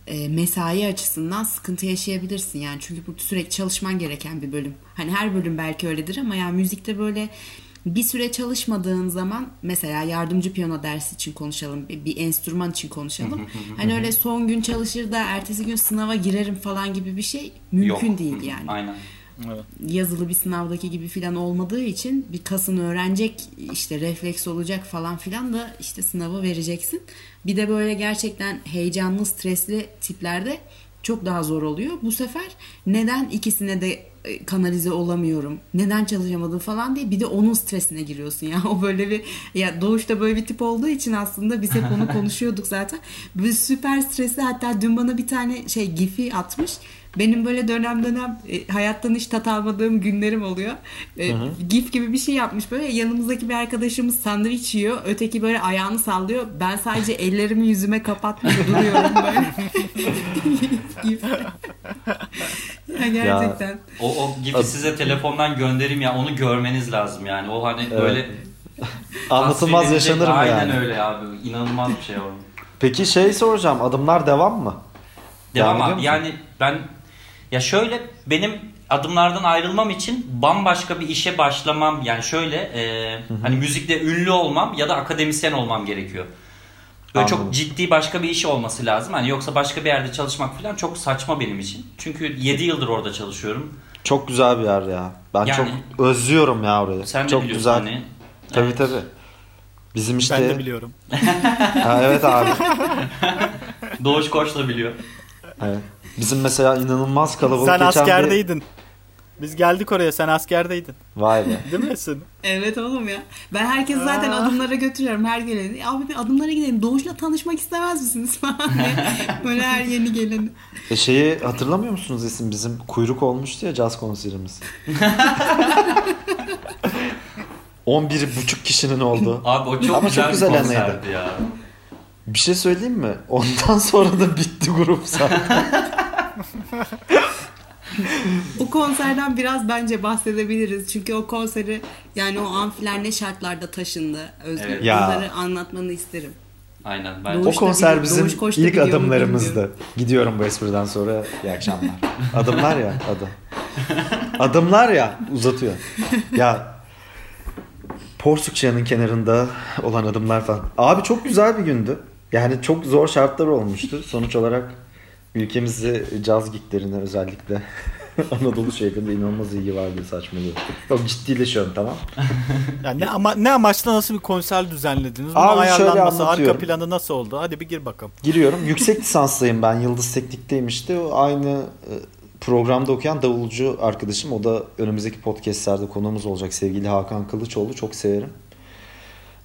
e, mesai açısından sıkıntı yaşayabilirsin yani çünkü bu sürekli çalışman gereken bir bölüm. Hani her bölüm belki öyledir ama yani müzikte böyle bir süre çalışmadığın zaman mesela yardımcı piyano dersi için konuşalım, bir, bir enstrüman için konuşalım. hani öyle son gün çalışır da ertesi gün sınava girerim falan gibi bir şey mümkün Yok. değil yani Aynen. Evet. yazılı bir sınavdaki gibi filan olmadığı için bir kasını öğrenecek işte refleks olacak falan filan da işte sınavı vereceksin. Bir de böyle gerçekten heyecanlı stresli tiplerde çok daha zor oluyor. Bu sefer neden ikisine de kanalize olamıyorum? Neden çalışamadım falan diye bir de onun stresine giriyorsun ya. O böyle bir ya doğuşta böyle bir tip olduğu için aslında biz hep onu konuşuyorduk zaten. Böyle süper stresli hatta dün bana bir tane şey gifi atmış. Benim böyle dönem dönem e, hayattan hiç tat almadığım günlerim oluyor. E, gif gibi bir şey yapmış böyle. Yanımızdaki bir arkadaşımız sandviç yiyor. Öteki böyle ayağını sallıyor. Ben sadece ellerimi yüzüme kapatmış duruyorum böyle. Gif. Ya Gerçekten. O, o gibi size telefondan gönderim ya onu görmeniz lazım yani. O hani böyle Anlatılmaz yaşanır mı Aynen yani? öyle abi. İnanılmaz bir şey o. Peki şey soracağım. Adımlar devam mı? Devam abi. Yani ben ya şöyle benim adımlardan ayrılmam için bambaşka bir işe başlamam yani şöyle e, hani müzikte ünlü olmam ya da akademisyen olmam gerekiyor. Böyle Anladım. çok ciddi başka bir iş olması lazım. Hani yoksa başka bir yerde çalışmak falan çok saçma benim için. Çünkü 7 yıldır orada çalışıyorum. Çok güzel bir yer ya. Ben Yani- çok özlüyorum ya orayı. Sen de çok biliyorsun güzel. hani. Tabii Evet. tabii. Bizim işte Ben de biliyorum. Ha, evet abi. Doğuş Koç da biliyor. Evet. Bizim mesela inanılmaz kalabalık Sen geçen bir- askerdeydin. Biz geldik oraya sen askerdeydin. Vay be. Değil mi Esin? Evet oğlum ya. Ben herkes zaten Aa. adımlara götürüyorum her geleni. Abi bir adımlara gidelim. Doğuş'la tanışmak istemez misiniz falan. Böyle her yeni geleni. E şeyi hatırlamıyor musunuz isim bizim kuyruk olmuştu ya caz konserimiz. 11 buçuk kişinin oldu. Abi o çok Ama güzel, çok güzel bir anıydı. konserdi ya. Bir şey söyleyeyim mi? Ondan sonra da bitti grup zaten. O konserden biraz bence bahsedebiliriz. Çünkü o konseri yani o amfiler ne şartlarda taşındı. Özgür. Evet. Ya. Bunları anlatmanı isterim. Aynen ben o konser bizim Doğuş ilk adımlarımızdı. Gidiyorum bu espriden sonra. İyi akşamlar. Adımlar ya adım. Adımlar ya uzatıyor. Ya Porsukçaya'nın kenarında olan adımlar falan. Abi çok güzel bir gündü. Yani çok zor şartlar olmuştu. Sonuç olarak ülkemizde caz giglerine özellikle Anadolu şehrinde inanılmaz ilgi var diye saçmalıyor. Yok ciddileşiyorum tamam. Yani ne, ama, ne amaçla nasıl bir konser düzenlediniz? Bunun Abi ayarlanması, arka planı nasıl oldu? Hadi bir gir bakalım. Giriyorum. Yüksek lisanslıyım ben. Yıldız Teknik'teyim işte. O Aynı e, programda okuyan davulcu arkadaşım. O da önümüzdeki podcastlerde konuğumuz olacak. Sevgili Hakan Kılıçoğlu. Çok severim.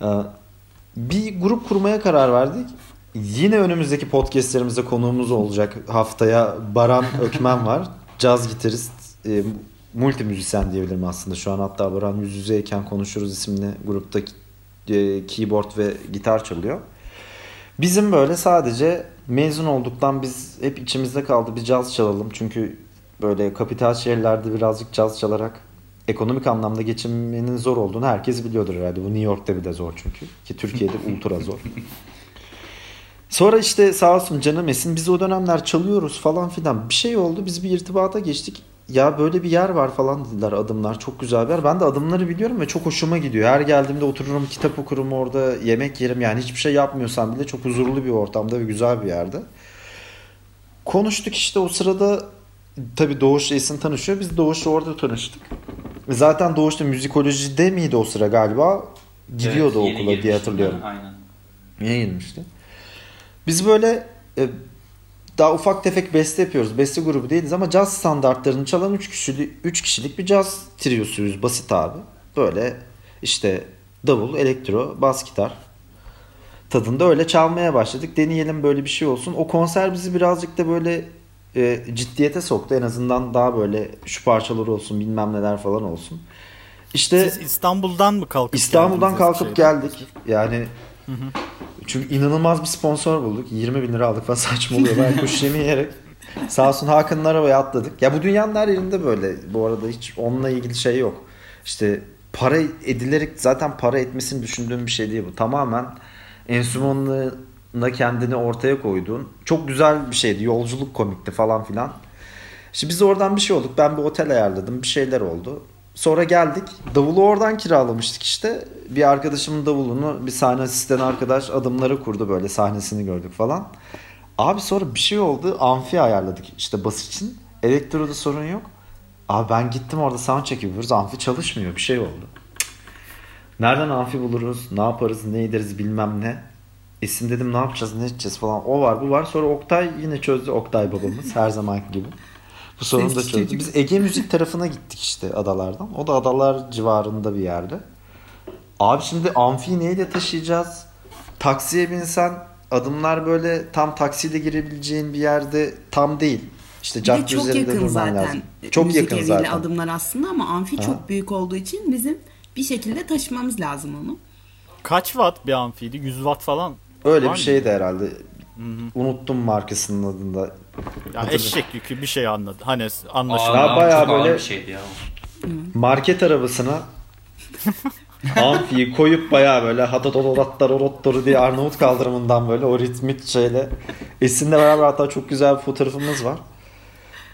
Ee, Bir grup kurmaya karar verdik. Yine önümüzdeki podcastlerimizde konuğumuz olacak. Haftaya Baran Ökmen var. Caz gitarist, e, multi müzisyen diyebilirim aslında. Şu an hatta Baran yüz yüzeyken konuşuruz isimli grupta e, keyboard ve gitar çalıyor. Bizim böyle sadece mezun olduktan biz hep içimizde kaldı bir caz çalalım. Çünkü böyle kapital şehirlerde birazcık caz çalarak ekonomik anlamda geçinmenin zor olduğunu herkes biliyordur herhalde. Bu New York'ta bile zor çünkü. Ki Türkiye'de ultra zor. Sonra işte sağ olsun canım Esin biz o dönemler çalıyoruz falan filan. Bir şey oldu biz bir irtibata geçtik. Ya böyle bir yer var falan dediler adımlar. Çok güzel bir yer. Ben de adımları biliyorum ve çok hoşuma gidiyor. Her geldiğimde otururum kitap okurum orada yemek yerim. Yani hiçbir şey yapmıyorsam bile çok huzurlu bir ortamda ve güzel bir yerde. Konuştuk işte o sırada tabii Doğuş Esin tanışıyor. Biz Doğuş'la orada tanıştık. Zaten Doğuş da müzikolojide miydi o sıra galiba? Gidiyordu Evet, okula diye girmişti. hatırlıyorum. Aynen. Niye girmişti? Biz böyle e, daha ufak tefek beste yapıyoruz. Beste grubu değiliz ama caz standartlarını çalan 3 kişilik, 3 kişilik bir caz triyosuyuz. Basit abi. Böyle işte davul, elektro, bas gitar tadında öyle çalmaya başladık. Deneyelim böyle bir şey olsun. O konser bizi birazcık da böyle e, ciddiyete soktu. En azından daha böyle şu parçalar olsun bilmem neler falan olsun. İşte Siz İstanbul'dan mı kalkıp İstanbul'dan kalkıp Eskişehir'den? geldik. Yani çünkü inanılmaz bir sponsor bulduk. 20 bin lira aldık falan saçmalıyor. Ben kuş yemi yiyerek. Sağ olsun Hakan'ın arabaya atladık. Ya bu dünyanın her yerinde böyle. Bu arada hiç onunla ilgili şey yok. İşte para edilerek zaten para etmesini düşündüğüm bir şey değil bu. Tamamen enstrümanına kendini ortaya koyduğun çok güzel bir şeydi. Yolculuk komikti falan filan. İşte biz oradan bir şey olduk. Ben bir otel ayarladım. Bir şeyler oldu. Sonra geldik. Davulu oradan kiralamıştık işte. Bir arkadaşımın davulunu bir sahne asistanı arkadaş adımları kurdu böyle sahnesini gördük falan. Abi sonra bir şey oldu. Amfi ayarladık işte bas için. Elektroda sorun yok. Abi ben gittim orada soundcheck yapıyoruz. Amfi çalışmıyor. Bir şey oldu. Nereden amfi buluruz? Ne yaparız? Ne ederiz bilmem ne. İsim dedim ne yapacağız ne edeceğiz falan. O var bu var. Sonra Oktay yine çözdü. Oktay babamız her zamanki gibi. Bu sorunu da çözdü. Biz Ege Müzik tarafına gittik işte adalardan. O da adalar civarında bir yerde. Abi şimdi amfiyi neyle taşıyacağız? Taksiye binsen adımlar böyle tam taksiyle girebileceğin bir yerde tam değil. İşte cadde çok üzerinde yakın durman zaten. lazım. Çok Müzik yakın eviyle zaten. adımlar aslında ama amfi Ha. çok büyük olduğu için bizim bir şekilde taşımamız lazım onu. Kaç watt bir amfiydi? 100 watt falan. Öyle Var bir şeydi herhalde. Unuttum markasının adını da. Ya eşek yükü bir şey anladı. Hani Aa, anlaşıldı. Ya bayağı böyle- bir şeydi ya. Market arabasına amfiyi koyup bayağı böyle hadadododatlar orottoru diye Arnavut kaldırımından böyle o ritmik şeyle Esin'le beraber hatta çok güzel bir fotoğrafımız var.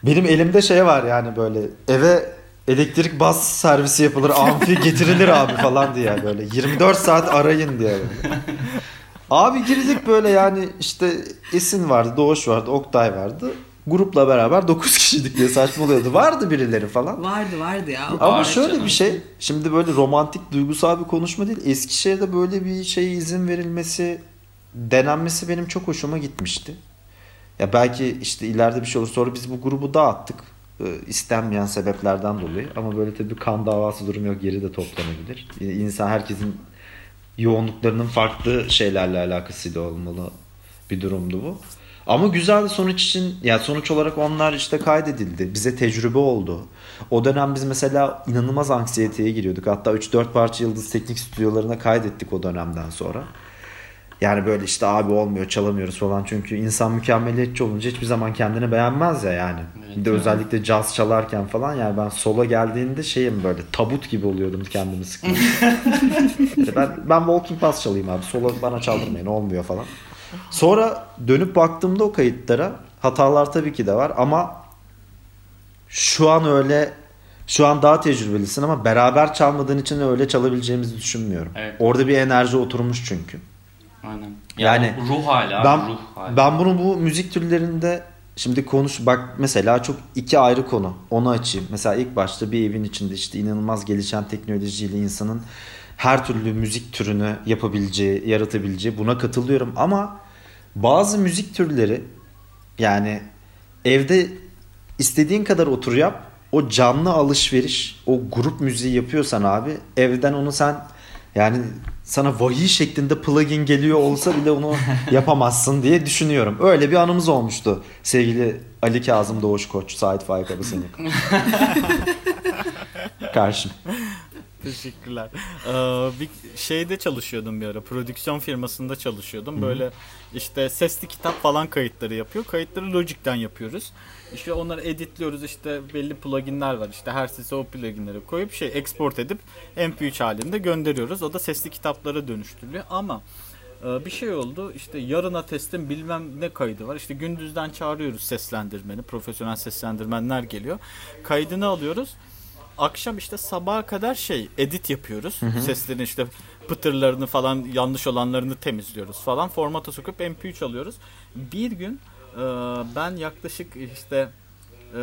Benim elimde şey var yani böyle eve elektrik bas servisi yapılır amfi getirilir abi falan diye böyle 24 saat arayın diye. Böyle. Abi girdik böyle yani işte Esin vardı, Doğuş vardı, Oktay vardı. Grupla beraber 9 kişiydik diye saçmalıyordu. Vardı birileri falan. Vardı vardı ya. Ama Var şöyle canım. bir şey. Şimdi böyle romantik duygusal bir konuşma değil. Eskişehir'de böyle bir şeye izin verilmesi, denenmesi benim çok hoşuma gitmişti. Ya belki işte ileride bir şey olur. Sonra biz bu grubu dağıttık. Ee, istenmeyen sebeplerden dolayı. Ama böyle tabii kan davası durumu yok. Geri de toplanabilir. İnsan herkesin yoğunluklarının farklı şeylerle alakasıyla olmalı bir durumdu bu. Ama güzel sonuç için yani sonuç olarak onlar işte kaydedildi. Bize tecrübe oldu. O dönem biz mesela inanılmaz anksiyeteye giriyorduk. Hatta 3-4 parça Yıldız Teknik Stüdyolarına kaydettik o dönemden sonra. Yani böyle işte abi olmuyor çalamıyoruz falan. Çünkü insan mükemmeliyetçi olunca hiçbir zaman kendini beğenmez ya yani. Evet. Bir de özellikle caz çalarken falan yani ben sola geldiğinde şeyim böyle tabut gibi oluyordum kendimi sıkıyorum. İşte ben, ben walking pass çalayım abi. Sola bana çaldırmayın olmuyor falan. Sonra dönüp baktığımda o kayıtlara hatalar tabii ki de var ama şu an öyle şu an daha tecrübelisin ama beraber çalmadığın için öyle çalabileceğimizi düşünmüyorum. Evet. Orada bir enerji oturmuş çünkü. Aynen. Yani Yani ruh hali abi, Ben ruh hali. ben bunu bu müzik türlerinde şimdi konuş bak mesela çok iki ayrı konu. Onu açayım. Mesela ilk başta bir evin içinde işte inanılmaz gelişen teknolojiyle insanın her türlü müzik türünü yapabileceği, yaratabileceği buna katılıyorum ama bazı müzik türleri yani evde istediğin kadar otur yap. O canlı alışveriş, o grup müziği yapıyorsan abi evden onu sen yani sana vahiy şeklinde plugin geliyor olsa bile onu yapamazsın diye düşünüyorum. Öyle bir anımız olmuştu sevgili Ali Kazım Doğuş Koç, Sait Faik Abası'nın Karşım. Teşekkürler. Ee, bir şeyde çalışıyordum bir ara. Prodüksiyon firmasında çalışıyordum. Böyle işte sesli kitap falan kayıtları yapıyor. Kayıtları Logic'ten yapıyoruz. İşte onları editliyoruz. İşte belli pluginler var. İşte her sese o pluginleri koyup şey export edip MP3 halinde gönderiyoruz. O da sesli kitaplara dönüştürülüyor. Ama e, bir şey oldu. İşte yarına testin bilmem ne kaydı var. İşte gündüzden çağırıyoruz seslendirmeni. Profesyonel seslendirmenler geliyor. Kaydını alıyoruz akşam işte sabaha kadar şey edit yapıyoruz. Seslerin işte pıtırlarını falan yanlış olanlarını temizliyoruz falan. Formata sokup MP3 alıyoruz. Bir gün e, ben yaklaşık işte e,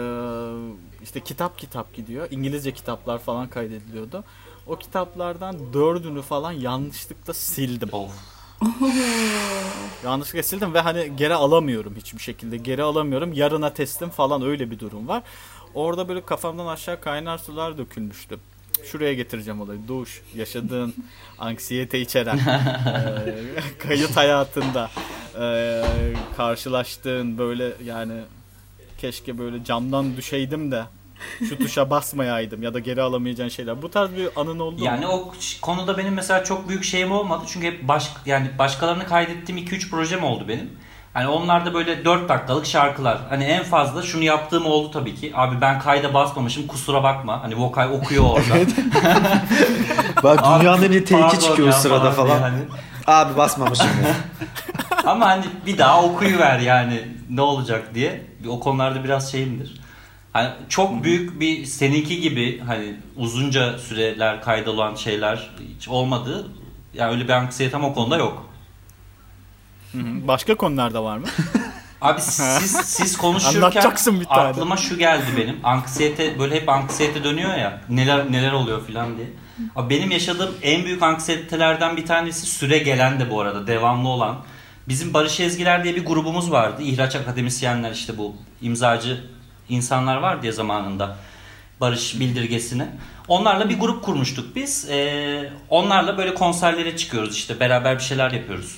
işte kitap kitap gidiyor. İngilizce kitaplar falan kaydediliyordu. O kitaplardan dördünü falan yanlışlıkla sildim. Of. Yanlışlıkla sildim ve hani geri alamıyorum hiçbir şekilde. Geri alamıyorum. Yarına teslim falan öyle bir durum var. Orada böyle kafamdan aşağı kaynar sular dökülmüştü. Şuraya getireceğim olayı. Duş, yaşadığın anksiyete içeren, eee, kayıt hayatında eee, karşılaştığın böyle yani keşke böyle camdan düşeydim de şu tuşa basmayaydım ya da geri alamayacağın şeyler. Bu tarz bir anın oldu mu? Yani o konuda benim mesela çok büyük şeyim olmadı. Çünkü hep baş, yani başkalarını kaydettiğim 2-3 projem oldu benim. Hani onlar da böyle 4 dakikalık şarkılar. Hani en fazla şunu yaptığım oldu tabii ki. Abi ben kayda basmamışım kusura bakma. Hani vokal okuyor orada. Bak dünyanın pardon çıkıyor sırada falan falan. yani. Abi basmamışım ya. Ama hani bir daha okuyuver yani ne olacak diye. O konularda biraz şeyimdir. Hani çok büyük bir seninki gibi hani uzunca süreler kaydolan şeyler hiç olmadı. Yani öyle bir anksiyetem o konuda yok. Hı hı. Başka konularda var mı? Abi siz siz konuşurken aklıma şu geldi benim. Anksiyete böyle hep anksiyete dönüyor ya. Neler neler oluyor filan diye. Abi benim yaşadığım en büyük anksiyetelerden bir tanesi süre gelen de bu arada devamlı olan. Bizim Barış Ezgiler diye bir grubumuz vardı. İhraç akademisyenler işte bu imzacı insanlar var diye zamanında. Barış bildirgesine. Onlarla bir grup kurmuştuk biz. Ee, onlarla böyle konserlere çıkıyoruz işte beraber bir şeyler yapıyoruz.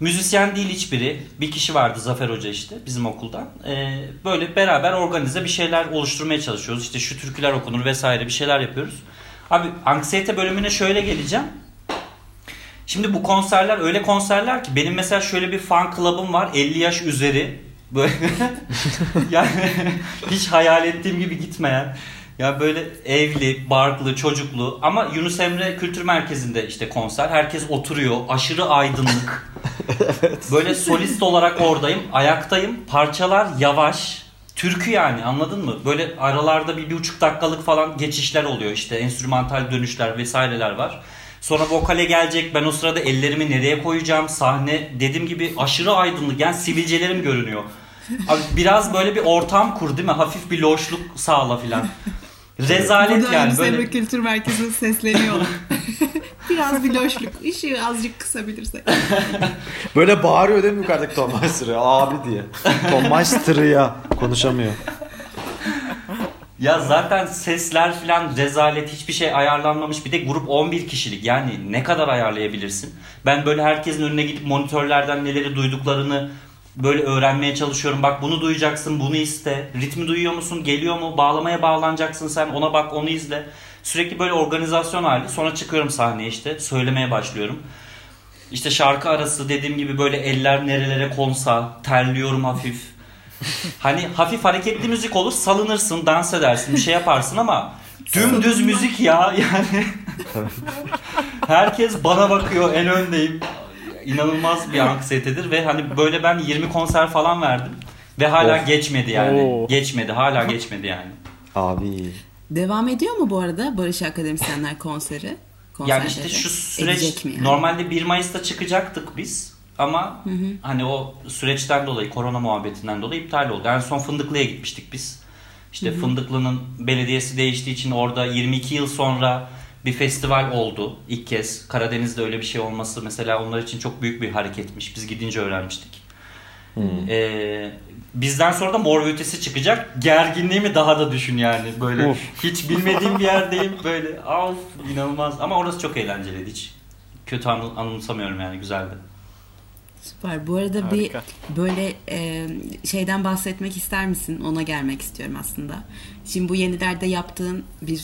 Müzisyen değil hiçbiri. Bir kişi vardı Zafer Hoca işte bizim okuldan. Ee, böyle beraber organize bir şeyler oluşturmaya çalışıyoruz. İşte şu türküler okunur vesaire bir şeyler yapıyoruz. Abi anksiyete bölümüne şöyle geleceğim. Şimdi bu konserler öyle konserler ki benim mesela şöyle bir fan club'ım var 50 yaş üzeri. Böyle yani hiç hayal ettiğim gibi gitmeyen. Ya böyle evli, barklı, çocuklu ama Yunus Emre Kültür Merkezi'nde işte konser. Herkes oturuyor. Aşırı aydınlık. Böyle solist olarak oradayım. Ayaktayım. Parçalar yavaş. Türkü yani anladın mı? Böyle aralarda bir, bir buçuk dakikalık falan geçişler oluyor işte. Enstrümantal dönüşler vesaireler var. Sonra vokale gelecek. Ben o sırada ellerimi nereye koyacağım? Sahne dediğim gibi aşırı aydınlık. Yani sivilcelerim görünüyor. Abi biraz böyle bir ortam kur değil mi? Hafif bir loşluk sağla filan. Rezalet Burada yani Yunus böyle. Kültür Merkezi'ne sesleniyorlar. Biraz bir loşluk. Işığı azıcık kısabilirsek. Böyle bağırıyor değil mi yukarıdaki Tom Meister'ı abi diye. Tom Meister'ı ya konuşamıyor. Ya zaten sesler filan rezalet hiçbir şey ayarlanmamış. Bir de grup 11 kişilik. Yani ne kadar ayarlayabilirsin? Ben böyle herkesin önüne gidip monitörlerden neleri duyduklarını böyle öğrenmeye çalışıyorum. Bak bunu duyacaksın, bunu iste. Ritmi duyuyor musun? Geliyor mu? Bağlamaya bağlanacaksın sen. Ona bak, onu izle. Sürekli böyle organizasyon hali. Sonra çıkıyorum sahneye işte. Söylemeye başlıyorum. İşte şarkı arası dediğim gibi böyle eller nerelere konsa, terliyorum hafif. Hani hafif hareketli müzik olur, salınırsın, dans edersin, bir şey yaparsın ama dümdüz müzik ya yani. Herkes bana bakıyor, en öndeyim. İnanılmaz bir anksiyetedir ve hani böyle ben 20 konser falan verdim ve hala Of. geçmedi yani. Oo. Geçmedi, hala geçmedi yani. Abi. Devam ediyor mu bu arada Barış Akademisyenler konseri? Yani Konserleri? işte şu süreç yani? normalde 1 Mayıs'ta çıkacaktık biz ama hani o süreçten dolayı korona muhabbetinden dolayı iptal oldu. En son Fındıklı'ya gitmiştik biz. İşte Fındıklı'nın belediyesi değiştiği için orada 22 yıl sonra bir festival oldu ilk kez. Karadeniz'de öyle bir şey olması mesela onlar için çok büyük bir hareketmiş. Biz gidince öğrenmiştik. Ee, bizden sonra da Mor Ötesi çıkacak. Gerginliğimi daha da düşün yani. Böyle Of. hiç bilmediğim bir yerdeyim. Böyle of inanılmaz. Ama orası çok eğlenceliydi hiç. Kötü anı- anımsamıyorum yani güzeldi. Süper. Bu arada Harika. bir böyle e, şeyden bahsetmek ister misin? Ona gelmek istiyorum aslında. Şimdi bu yenilerde yaptığın bir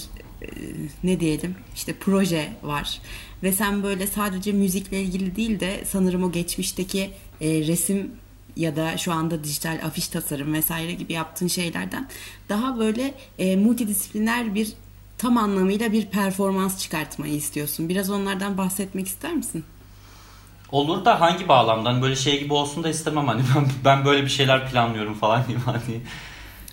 ne diyelim işte proje var. Ve sen böyle sadece müzikle ilgili değil de sanırım o geçmişteki e, resim ya da şu anda dijital afiş tasarım vesaire gibi yaptığın şeylerden daha böyle e, multidisipliner bir tam anlamıyla bir performans çıkartmayı istiyorsun. Biraz onlardan bahsetmek ister misin? Olur da hangi bağlamdan? Böyle şey gibi olsun da istemem hani ben, ben böyle bir şeyler planlıyorum falan diyeyim hani.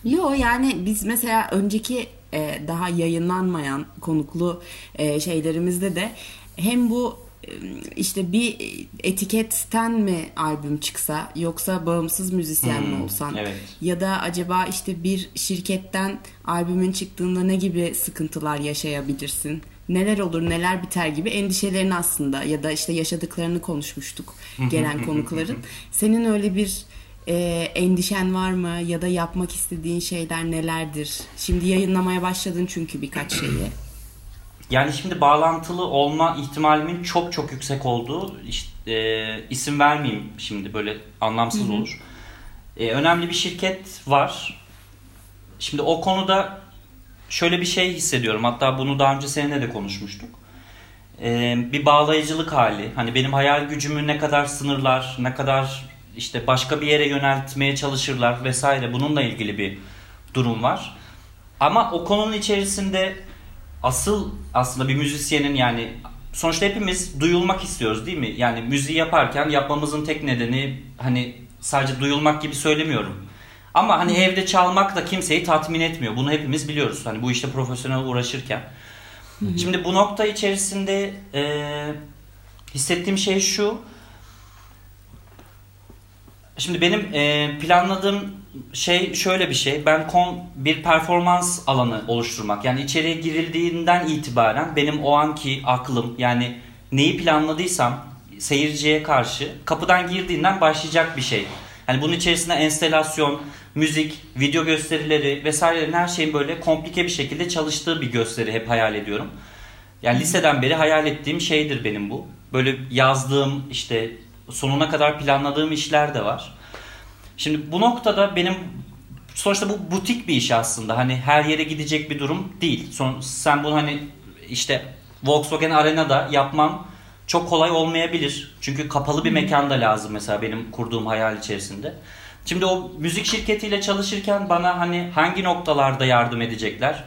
Yo yani biz mesela önceki e, daha yayınlanmayan konuklu e, şeylerimizde de hem bu e, işte bir etiketten mi albüm çıksa yoksa bağımsız müzisyen mi Hmm, olsan evet. ya da acaba işte bir şirketten albümün çıktığında ne gibi sıkıntılar yaşayabilirsin? Neler olur, neler biter gibi endişelerini aslında ya da işte yaşadıklarını konuşmuştuk gelen konukların. Senin öyle bir e, endişen var mı ya da yapmak istediğin şeyler nelerdir? Şimdi yayınlamaya başladın çünkü birkaç şeyi. Yani şimdi bağlantılı olma ihtimalimin çok çok yüksek olduğu işte, e, isim vermeyeyim şimdi böyle anlamsız olur. E, önemli bir şirket var. Şimdi o konuda şöyle bir şey hissediyorum. Hatta bunu daha önce seninle de konuşmuştuk. E, bir bağlayıcılık hali. Hani benim hayal gücümü ne kadar sınırlar, ne kadar işte başka bir yere yöneltmeye çalışırlar vesaire. Bununla ilgili bir durum var. Ama o konunun içerisinde asıl aslında bir müzisyenin yani sonuçta hepimiz duyulmak istiyoruz değil mi? Yani müziği yaparken yapmamızın tek nedeni hani sadece duyulmak gibi söylemiyorum. Ama hani evde çalmak da kimseyi tatmin etmiyor. Bunu hepimiz biliyoruz. Hani bu işte profesyonel uğraşırken. Şimdi bu nokta içerisinde e, hissettiğim şey şu. Şimdi benim e, planladığım şey şöyle bir şey. Ben kon, bir performans alanı oluşturmak. Yani içeriye girildiğinden itibaren benim o anki aklım yani neyi planladıysam seyirciye karşı kapıdan girdiğinden başlayacak bir şey. Hani bunun içerisinde enstelasyon, müzik, video gösterileri vesairelerin her şeyin böyle komplike bir şekilde çalıştığı bir gösteri hep hayal ediyorum. Yani liseden beri hayal ettiğim şeydir benim bu. Böyle yazdığım işte sonuna kadar planladığım işler de var. Şimdi bu noktada benim sonuçta bu butik bir iş aslında. Hani her yere gidecek bir durum değil. Son, sen bunu hani işte Volkswagen Arena'da yapman çok kolay olmayabilir. Çünkü kapalı bir mekan da lazım mesela benim kurduğum hayal içerisinde. Şimdi o müzik şirketiyle çalışırken bana hani hangi noktalarda yardım edecekler?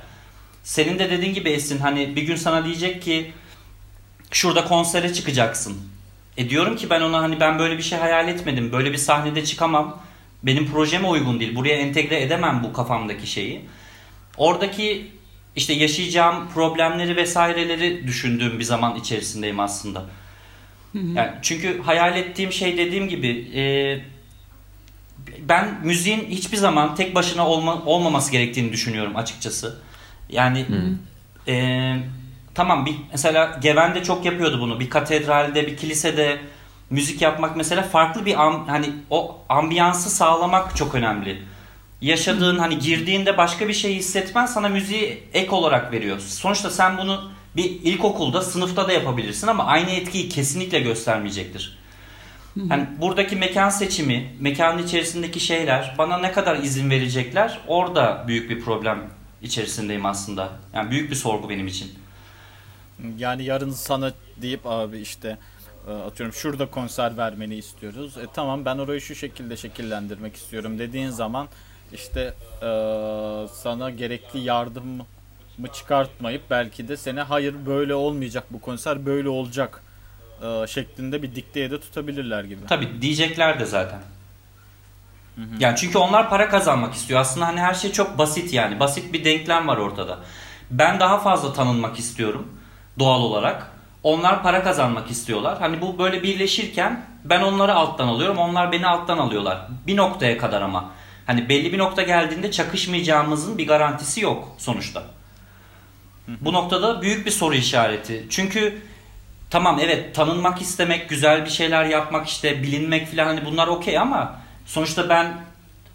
Senin de dediğin gibi Esin hani bir gün sana diyecek ki şurada konsere çıkacaksın. E diyorum ki ben ona hani ben böyle bir şey hayal etmedim. Böyle bir sahnede çıkamam. Benim projeme uygun değil. Buraya entegre edemem bu kafamdaki şeyi. Oradaki işte yaşayacağım problemleri vesaireleri düşündüğüm bir zaman içerisindeyim aslında. Yani çünkü hayal ettiğim şey dediğim gibi e, ben müziğin hiçbir zaman tek başına olma, olmaması gerektiğini düşünüyorum açıkçası. Yani e, tamam bir mesela Geven'de çok yapıyordu bunu. Bir katedralde, bir kilisede müzik yapmak mesela farklı bir am, hani o ambiyansı sağlamak çok önemli. Yaşadığın hani girdiğinde başka bir şey hissetmen sana müziği ek olarak veriyor. Sonuçta sen bunu bir ilkokulda, sınıfta da yapabilirsin ama aynı etkiyi kesinlikle göstermeyecektir. Yani buradaki mekan seçimi, mekanın içerisindeki şeyler bana ne kadar izin verecekler orada büyük bir problem içerisindeyim aslında. Yani büyük bir sorgu benim için. Yani yarın sana deyip abi işte e, atıyorum şurada konser vermeni istiyoruz. E tamam ben orayı şu şekilde şekillendirmek istiyorum dediğin zaman işte e, sana gerekli yardımı çıkartmayıp belki de sene hayır böyle olmayacak bu konser böyle olacak e, şeklinde bir dikteye de tutabilirler gibi. Tabii diyecekler de zaten. Yani çünkü onlar para kazanmak istiyor. Aslında hani her şey çok basit yani. Basit bir denklem var ortada. Ben daha fazla tanınmak istiyorum doğal olarak. Onlar para kazanmak istiyorlar. Hani bu böyle birleşirken ben onları alttan alıyorum. Onlar beni alttan alıyorlar. Bir noktaya kadar ama. Hani belli bir nokta geldiğinde çakışmayacağımızın bir garantisi yok sonuçta. Bu noktada büyük bir soru işareti. Çünkü tamam evet tanınmak istemek, güzel bir şeyler yapmak işte bilinmek falan hani bunlar okey ama sonuçta ben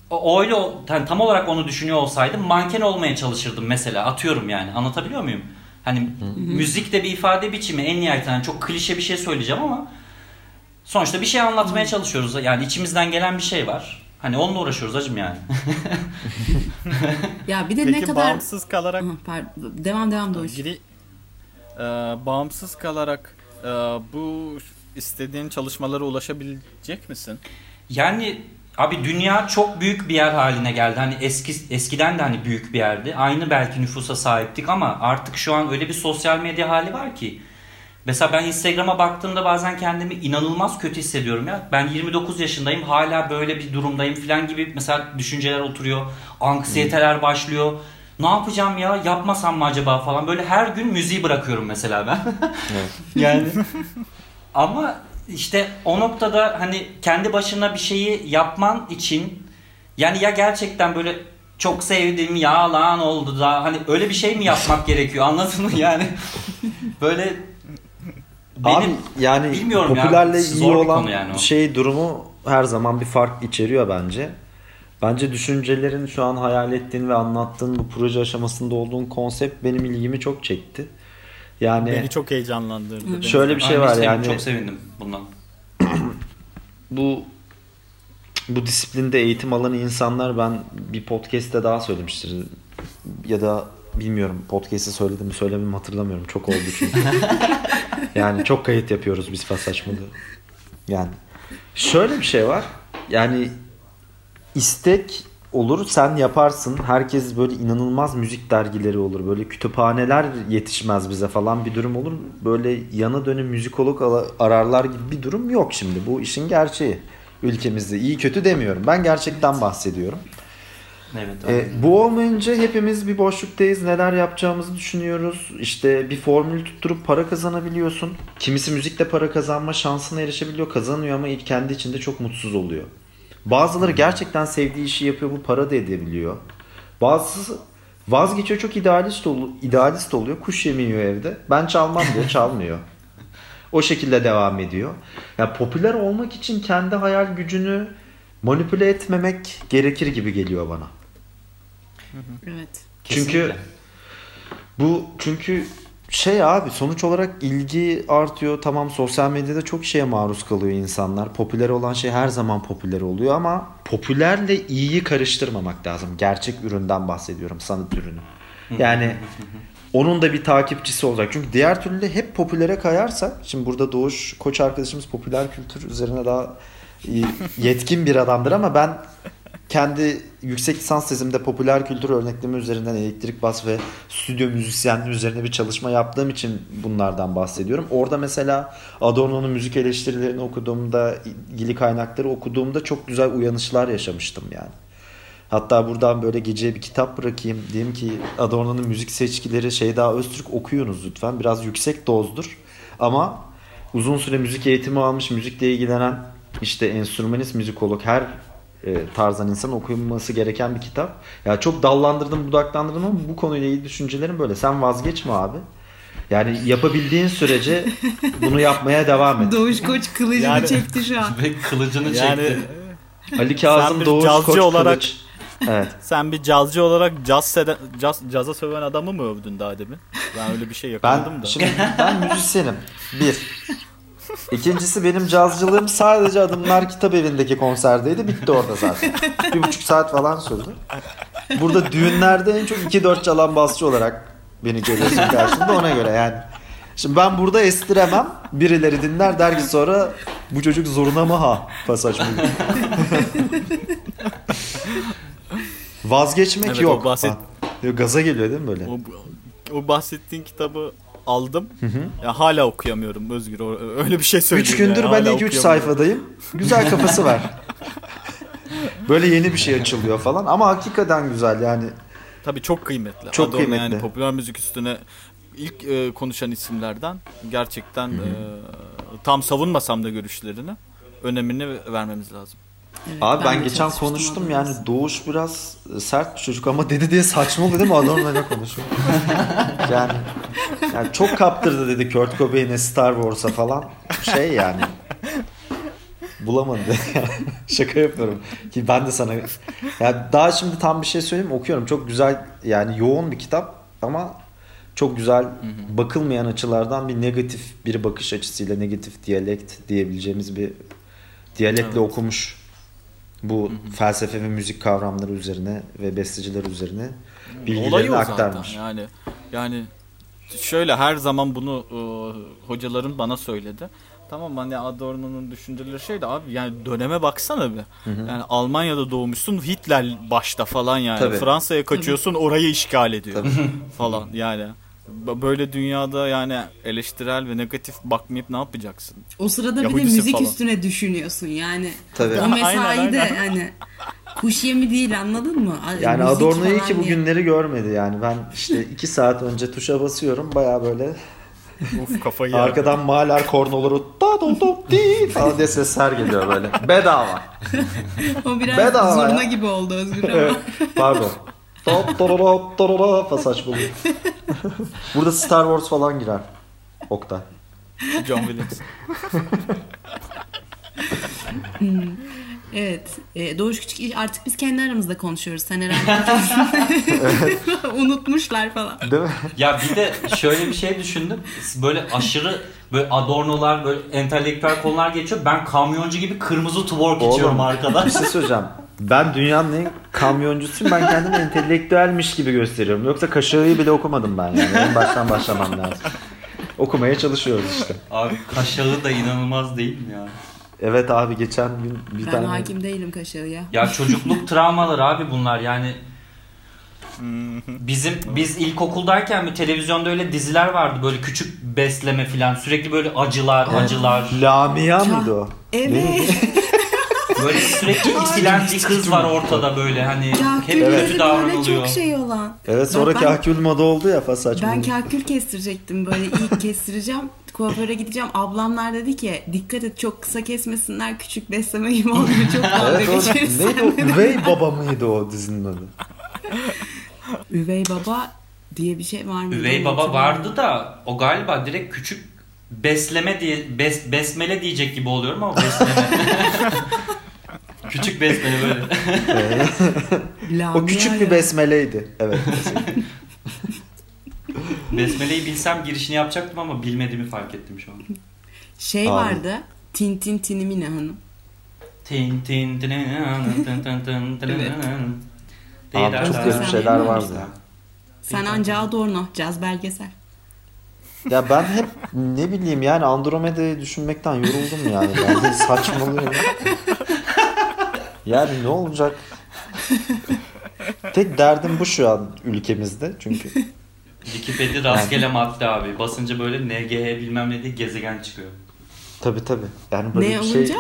o öyle yani tam olarak onu düşünüyor olsaydım manken olmaya çalışırdım mesela atıyorum yani anlatabiliyor muyum? Hani müzik de bir ifade biçimi en nihayetinde yani çok klişe bir şey söyleyeceğim ama sonuçta bir şey anlatmaya çalışıyoruz. Yani içimizden gelen bir şey var. Hani onunla uğraşıyoruz acım yani. Ya bir de Peki ne kadar... bağımsız kalarak pardon. Devam devam Doğuş. Giri, e, bağımsız kalarak e, bu istediğin çalışmalara ulaşabilecek misin? Yani abi dünya çok büyük bir yer haline geldi. Hani eski eskiden de hani büyük bir yerdi. Aynı belki nüfusa sahiptik ama artık şu an öyle bir sosyal medya hali var ki. Mesela ben Instagram'a baktığımda bazen kendimi inanılmaz kötü hissediyorum ya. Ben 29 yaşındayım hala böyle bir durumdayım falan gibi mesela düşünceler oturuyor. Anksiyeteler başlıyor. Ne yapacağım ya yapmasam mı acaba falan. Böyle her gün müziği bırakıyorum mesela ben. yani ama işte o noktada hani kendi başına bir şeyi yapman için yani ya gerçekten böyle çok sevdim ya lan oldu da hani öyle bir şey mi yapmak gerekiyor anladın mı yani böyle benim Abi yani bilmiyorum ya, popülerle iyi zor bir olan yani o. şey durumu her zaman bir fark içeriyor bence. Bence düşüncelerin şu an hayal ettiğin ve anlattığın bu proje aşamasında olduğun konsept benim ilgimi çok çekti. Yani Beni çok heyecanlandırdı. Beni- şöyle bir şey Aynı var yani çok sevindim bundan. bu bu disiplinde eğitim alan insanlar ben bir podcast'te daha söylemiştir ya da bilmiyorum podcast'te söyledim mi söylemedim hatırlamıyorum çok oldu çünkü. yani çok kayıt yapıyoruz biz fasaçmalı. Yani şöyle bir şey var. Yani istek olur sen yaparsın. Herkes böyle inanılmaz müzik dergileri olur. Böyle kütüphaneler yetişmez bize falan bir durum olur. Böyle yana dönüm müzikolog ararlar gibi bir durum yok şimdi. Bu işin gerçeği ülkemizde. İyi kötü demiyorum. Ben gerçekten bahsediyorum. Evet. E, bu olmayınca hepimiz bir boşluktayız. Neler yapacağımızı düşünüyoruz. İşte bir formül tutturup para kazanabiliyorsun. Kimisi müzikle para kazanma şansına erişebiliyor. Kazanıyor ama kendi içinde çok mutsuz oluyor. Bazıları gerçekten sevdiği işi yapıyor. Bu para da edebiliyor. Bazısı vazgeçiyor çok idealist, ol, idealist oluyor. Kuş yemiyor evde. Ben çalmam diyor. Çalmıyor. O şekilde devam ediyor. Ya popüler olmak için kendi hayal gücünü manipüle etmemek gerekir gibi geliyor bana. Evet. Çünkü Kesinlikle. bu çünkü şey abi sonuç olarak ilgi artıyor. Tamam sosyal medyada çok şeye maruz kalıyor insanlar. Popüler olan şey her zaman popüler oluyor ama popülerle iyiyi karıştırmamak lazım. Gerçek üründen bahsediyorum sanat ürünü. Yani onun da bir takipçisi olacak. Çünkü diğer türlü hep popülere kayarsak şimdi burada Doğuş koç arkadaşımız popüler kültür üzerine daha yetkin bir adamdır ama ben kendi yüksek lisans tezimde popüler kültür örnekleme üzerinden elektrik bas ve stüdyo müzisyenliği üzerine bir çalışma yaptığım için bunlardan bahsediyorum. Orada mesela Adorno'nun müzik eleştirilerini okuduğumda, ilgili kaynakları okuduğumda çok güzel uyanışlar yaşamıştım yani. Hatta buradan böyle geceye bir kitap bırakayım. Diyeyim ki Adorno'nun müzik seçkileri Şeyda Öztürk okuyunuz lütfen. Biraz yüksek dozdur. Ama uzun süre müzik eğitimi almış, müzikle ilgilenen işte enstrümanist, müzikolog her e, tarzdan insan okuması gereken bir kitap. Ya çok dallandırdım, budaklandırdım ama bu konuyla ilgili düşüncelerim böyle. Sen vazgeçme abi. Yani yapabildiğin sürece bunu yapmaya devam et. Doğuş Koç kılıcını yani, çekti şu an. Ve kılıcını yani, çekti. Ali Kazım Doğuş Koç olarak kılıç. Evet. Sen bir cazcı olarak caz seden, caz, caza söven adamı mı övdün daha demin? Ben öyle bir şey yakaladım ben, da. Şimdi ben müzisyenim. Bir. İkincisi benim cazcılığım sadece Adımlar Kitap Evi'ndeki konserdeydi. Bitti orada zaten. Bir buçuk saat falan sürdü. Burada düğünlerde en çok 2-4 çalan basçı olarak beni görüyorsun karşında ona göre yani. Şimdi ben burada estiremem. Birileri dinler der ki sonra bu çocuk zoruna mı ha pasaj mı? Vazgeçmek evet, yok. Bahset... Ha. Gaza geliyor değil mi böyle? O, o bahsettiğin kitabı aldım. Hı hı. Ya hala okuyamıyorum Özgür. Öyle bir şey söyleyeyim. 3 gündür yani, ben ilk 3 sayfadayım. Güzel kafası var. Böyle yeni bir şey açılıyor falan ama hakikaten güzel yani. Tabii çok kıymetli. Çok Adorno kıymetli. Yani popüler müzik üstüne ilk e, konuşan isimlerden gerçekten E, tam savunmasam da görüşlerini önemini vermemiz lazım. Evet, Abi ben, ben geçen konuştum yani Doğuş biraz sert bir çocuk ama dedi diye saçma değil mi adamla ne konuşuyor? yani, yani çok kaptırdı dedi Kurt Cobain'e Star Wars'a falan. Şey yani. Bulamadı. Şaka yapıyorum. Ki ben de sana yani daha şimdi tam bir şey söyleyeyim okuyorum. Çok güzel yani yoğun bir kitap ama çok güzel bakılmayan açılardan bir negatif bir bakış açısıyla negatif diyalekt diyebileceğimiz bir diyalektle evet. okumuş bu hı hı. felsefe ve müzik kavramları üzerine ve besteciler üzerine bilgilerini aktarmış. Zaten. Yani yani şöyle her zaman bunu e, hocalarım bana söyledi. Tamam hani Adorno'nun düşünceleri şeydi abi yani döneme baksana bir. Hı hı. Yani Almanya'da doğmuşsun Hitler başta falan yani. Tabii. Fransa'ya kaçıyorsun orayı işgal ediyor falan yani. Böyle dünyada yani eleştirel ve negatif bakmayıp ne yapacaksın? O sırada Yahudisi bir de müzik falan. üstüne düşünüyorsun yani. Tabii. O mesai aynen, de aynen. hani kuş yemi değil anladın mı? Yani Adorno iyi ki bu günleri görmedi yani. Ben işte iki saat önce tuşa basıyorum baya böyle Uf kafayı Arkadan mahaller kornoları da da da di falan diye sesler geliyor böyle. Bedava. o biraz Bedava zurna ya. gibi oldu Özgür ama. Pardon. Pasaj buluyor. Burada Star Wars falan girer. Oktay. John Williams. hmm. Evet. E, Doğuş Küçük artık biz kendi aramızda konuşuyoruz. Sen herhalde unutmuşlar falan. Değil mi? Ya bir de şöyle bir şey düşündüm. Böyle aşırı böyle Adorno'lar böyle entelektüel konular geçiyor. Ben kamyoncu gibi kırmızı twerk içiyorum arkadaş. Bir şey söyleyeceğim. Ben dünyanın en kamyoncusuyum. Ben kendimi entelektüelmiş gibi gösteriyorum. Yoksa kaşığı bile okumadım ben yani. En baştan başlamam lazım. Okumaya çalışıyoruz işte. Abi kaşağı da inanılmaz değil mi ya? Evet abi geçen gün bir ben tane... Ben hakim değilim kaşağıya. Ya çocukluk travmaları abi bunlar yani. Bizim biz ilkokuldayken bir televizyonda öyle diziler vardı böyle küçük besleme filan sürekli böyle acılar acılar. Lamia mıydı o? Evet. Böyle sürekli itilen bir kız var ortada böyle hani hep evet. kötü davranılıyor. çok şey olan. Evet sonra ben, kakül moda oldu ya fasaç. Ben kakül kestirecektim böyle ilk kestireceğim. Kuaföre gideceğim. Ablamlar dedi ki dikkat et çok kısa kesmesinler küçük besleme gibi oluyor. Çok dalga evet, geçersen. Neydi o? Üvey baba mıydı o dizinin adı? Üvey baba diye bir şey var mı? Üvey baba vardı da o galiba direkt küçük besleme diye bes, besmele diyecek gibi oluyorum ama besleme. Küçük besmele böyle. o küçük bir besmeleydi. Evet. Besmeleyi bilsem girişini yapacaktım ama bilmediğimi fark ettim şu an. Şey Abi. vardı. Tintin Tinimine Hanım. Tin tin tin tin tin tin tin Abi çok güzel şeyler vardı. Sen anca Adorno, caz belgesel. Ya ben hep ne bileyim yani Andromeda'yı düşünmekten yoruldum yani. Ben de saçmalıyorum. Yani ne olacak? Tek derdim bu şu an ülkemizde çünkü. Wikipedia rastgele madde abi. Basınca böyle NGH bilmem ne diye gezegen çıkıyor. Tabi tabi. Yani böyle Ne bir şey. olunca?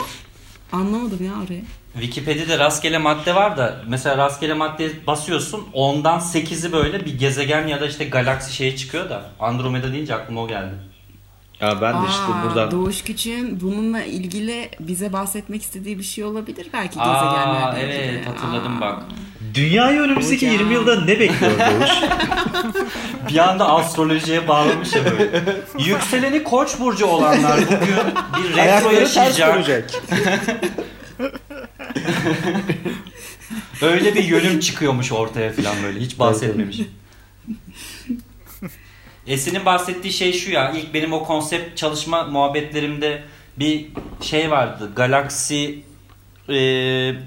Anlamadım ya orayı. Wikipedia'da rastgele madde var da mesela rastgele maddeye basıyorsun ondan 8'i böyle bir gezegen ya da işte galaksi şeye çıkıyor da Andromeda deyince aklıma o geldi. Ya ben de işte Aa, buradan Doğuş Küçük'ün bununla ilgili bize bahsetmek istediği bir şey olabilir belki Aa gezegenlerle evet ilgili. hatırladım Aa. bak. Dünyayı önümüzdeki Hocam. 20 yılda ne bekliyor Doğuş? Bir anda astrolojiye bağlamış ya böyle. Yükseleni koç burcu olanlar bugün bir retro yaşayacak. Öyle bir yönüm çıkıyormuş ortaya falan böyle. Hiç bahsetmemiş. Esin'in bahsettiği şey şu ya. ilk benim o konsept çalışma muhabbetlerimde bir şey vardı. Galaksi e,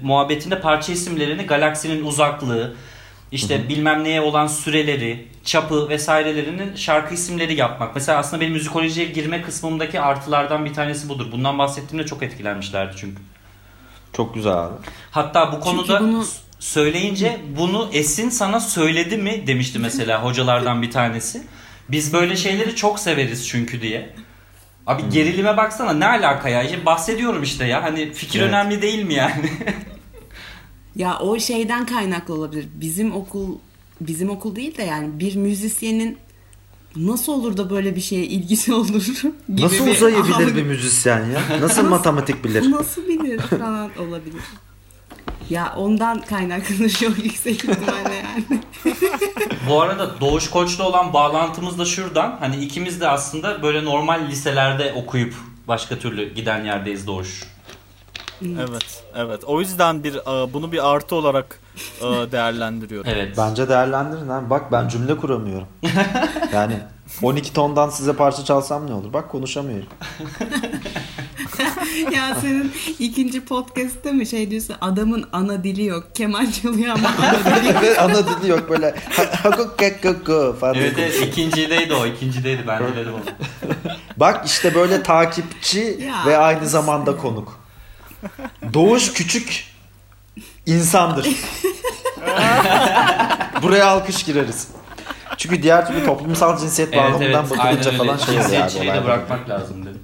muhabbetinde parça isimlerini galaksinin uzaklığı, işte bilmem neye olan süreleri, çapı vesairelerinin şarkı isimleri yapmak. Mesela aslında benim müzikolojiye girme kısmımdaki artılardan bir tanesi budur. Bundan bahsettiğimde çok etkilenmişlerdi çünkü. Çok güzel abi. Hatta bu konuda bunu- s- söyleyince bunu Esin sana söyledi mi demişti mesela hocalardan bir tanesi. Biz böyle şeyleri çok severiz çünkü diye. Abi gerilime baksana ne alaka ya? İşte bahsediyorum işte ya. Hani fikir Evet. önemli değil mi yani? Ya o şeyden kaynaklı olabilir. Bizim okul bizim okul değil de yani bir müzisyenin nasıl olur da böyle bir şeye ilgisi olur gibi Nasıl bir uzayabilir algı- bir müzisyen ya? Nasıl matematik bilir? Nasıl bilir falan olabilir. Ya ondan kaynaklanır çok yüksek ihtimalle yani. Bu arada Doğuş Koç'la olan bağlantımız da şuradan. Hani ikimiz de aslında böyle normal liselerde okuyup başka türlü giden yerdeyiz Doğuş. Evet, evet. O yüzden bir e, bunu bir artı olarak e, değerlendiriyorum. Evet. Bence değerlendirin abi. Bak ben cümle kuramıyorum. Yani 12 tondan size parça çalsam ne olur? Bak konuşamıyorum. ya senin ikinci podcast'te mi şey diyorsun adamın ana dili yok. Keman çalıyor ama ana dili yok. Ve ana dili yok böyle. falan. Evet evet ikincideydi o ikincideydi ben dinledim onu. Bak işte böyle takipçi Ya. ve aynı zamanda konuk. Doğuş küçük insandır. Buraya alkış gireriz. Çünkü diğer türlü toplumsal cinsiyet Evet bağlamından evet bakılınca falan şey oluyor. Cinsiyetçiliği de bırakmak lazım dedim.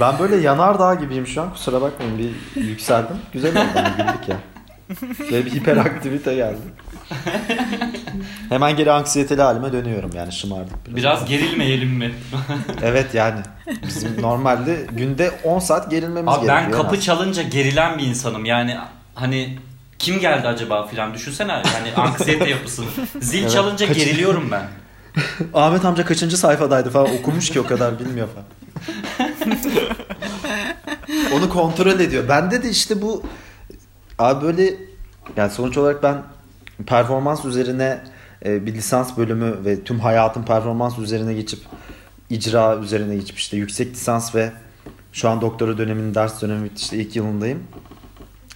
Ben böyle yanardağ gibiyim şu an. Kusura bakmayın bir yükseldim. Güzel oldu ama güldük ya. Böyle bir hiperaktivite geldi. Hemen geri anksiyeteli halime dönüyorum yani şımardık biraz. Biraz gerilmeyelim mi? Evet yani bizim normalde günde 10 saat gerilmemiz Abi gerekiyor. ben en kapı az. çalınca gerilen bir insanım. Yani hani kim geldi acaba filan düşünsene hani anksiyete yapısını. Zil Evet. çalınca Kaçın- geriliyorum ben. Ahmet amca kaçıncı sayfadaydı falan okumuş ki o kadar bilmiyor falan. Onu kontrol ediyor. Bende de işte bu abi böyle yani sonuç olarak ben performans üzerine e, bir lisans bölümü ve tüm hayatım performans üzerine geçip icra üzerine geçip işte yüksek lisans ve şu an doktora döneminin ders dönemi işte ilk yılındayım.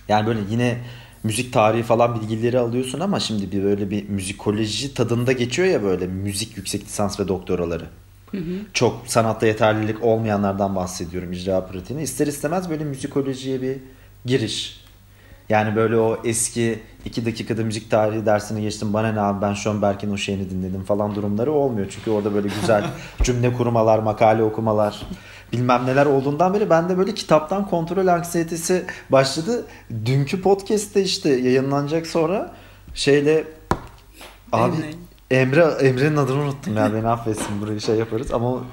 Yani böyle yine müzik tarihi falan bilgileri alıyorsun ama şimdi bir böyle bir müzikoloji tadında geçiyor ya böyle müzik yüksek lisans ve doktoraları. Çok sanatta yeterlilik olmayanlardan bahsediyorum icra pratiğine. İster istemez böyle müzikolojiye bir giriş. Yani böyle o eski iki dakikada müzik tarihi dersini geçtim bana ne abi ben Schönberg'in o şeyini dinledim falan durumları olmuyor. Çünkü orada böyle güzel cümle kurmalar, makale okumalar bilmem neler olduğundan beri bende böyle kitaptan kontrol anksiyetesi başladı. Dünkü podcast'te işte yayınlanacak sonra şeyle abi Emre. Emre Emre'nin adını unuttum ya beni affetsin burayı şey yaparız ama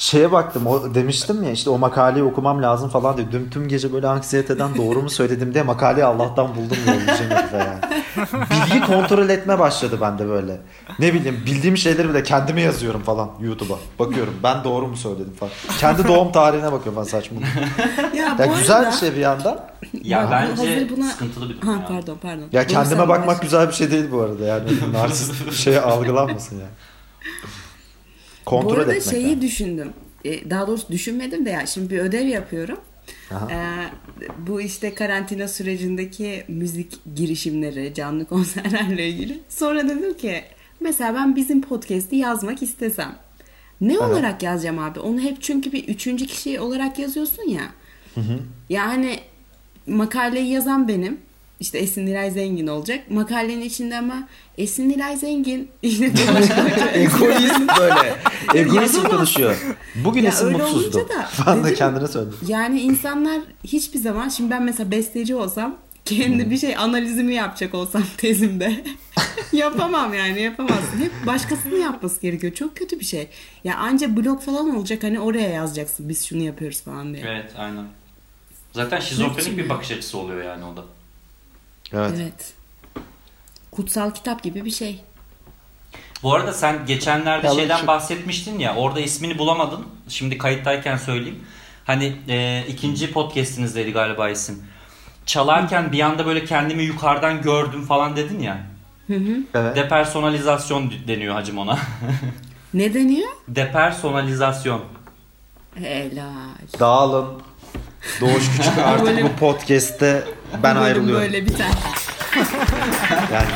şeye baktım o demiştim ya işte o makaleyi okumam lazım falan diye dün tüm gece böyle anksiyeteden doğru mu söyledim diye makaleyi Allah'tan buldum yollayacağım herife yani. Bilgi kontrol etme başladı bende böyle. Ne bileyim bildiğim şeyleri bile kendime yazıyorum falan YouTube'a. Bakıyorum ben doğru mu söyledim falan. Kendi doğum tarihine bakıyorum falan saçma. Ya, bu Ya güzel arada- bir şey bir yandan. Ya Bak, bence hazır buna- sıkıntılı bir durum Ha ya. pardon pardon. Ya kendime bakmak güzel bir şey değil bu arada yani. Narsist bir şey algılanmasın yani. Kontrol Bu arada etmek. şeyi yani. düşündüm. E, Daha doğrusu düşünmedim de ya şimdi bir ödev yapıyorum. Aha. Ee, bu işte karantina sürecindeki müzik girişimleri, canlı konserlerle ilgili. Sonra dedim ki mesela ben bizim podcast'i yazmak istesem. Ne olarak yazacağım abi? Onu hep çünkü bir üçüncü kişi olarak yazıyorsun ya. Yani makaleyi yazan benim. İşte Esin Nilay Zengin olacak. Makalenin içinde ama Esin Nilay Zengin yine Egoist böyle. Egoist konuşuyor. Bugün Ya Esin mutsuzdu. olunca da Falan da kendine söyledi. Yani insanlar hiçbir zaman şimdi ben mesela besteci olsam kendi bir şey analizimi yapacak olsam tezimde yapamam yani yapamazsın. Hep başkasının yapması gerekiyor. Çok kötü bir şey. Ya anca blog falan olacak hani oraya yazacaksın biz şunu yapıyoruz falan diye. Evet aynen. Zaten şizofrenik bir bakış açısı oluyor yani o da. Evet. Evet. Kutsal kitap gibi bir şey. Bu arada sen geçenlerde Ya şeyden şu- bahsetmiştin ya orada ismini bulamadın. Şimdi kayıttayken söyleyeyim. Hani e, ikinci podcast'inizdeydi galiba isim. Çalarken bir anda böyle kendimi yukarıdan gördüm falan dedin ya. Evet. Depersonalizasyon deniyor hacım ona. Ne deniyor? Depersonalizasyon. Helal. Dağılın. Doğuş Küçük artık bu podcast'te ben bölüm ayrılıyorum. böyle biter. Yani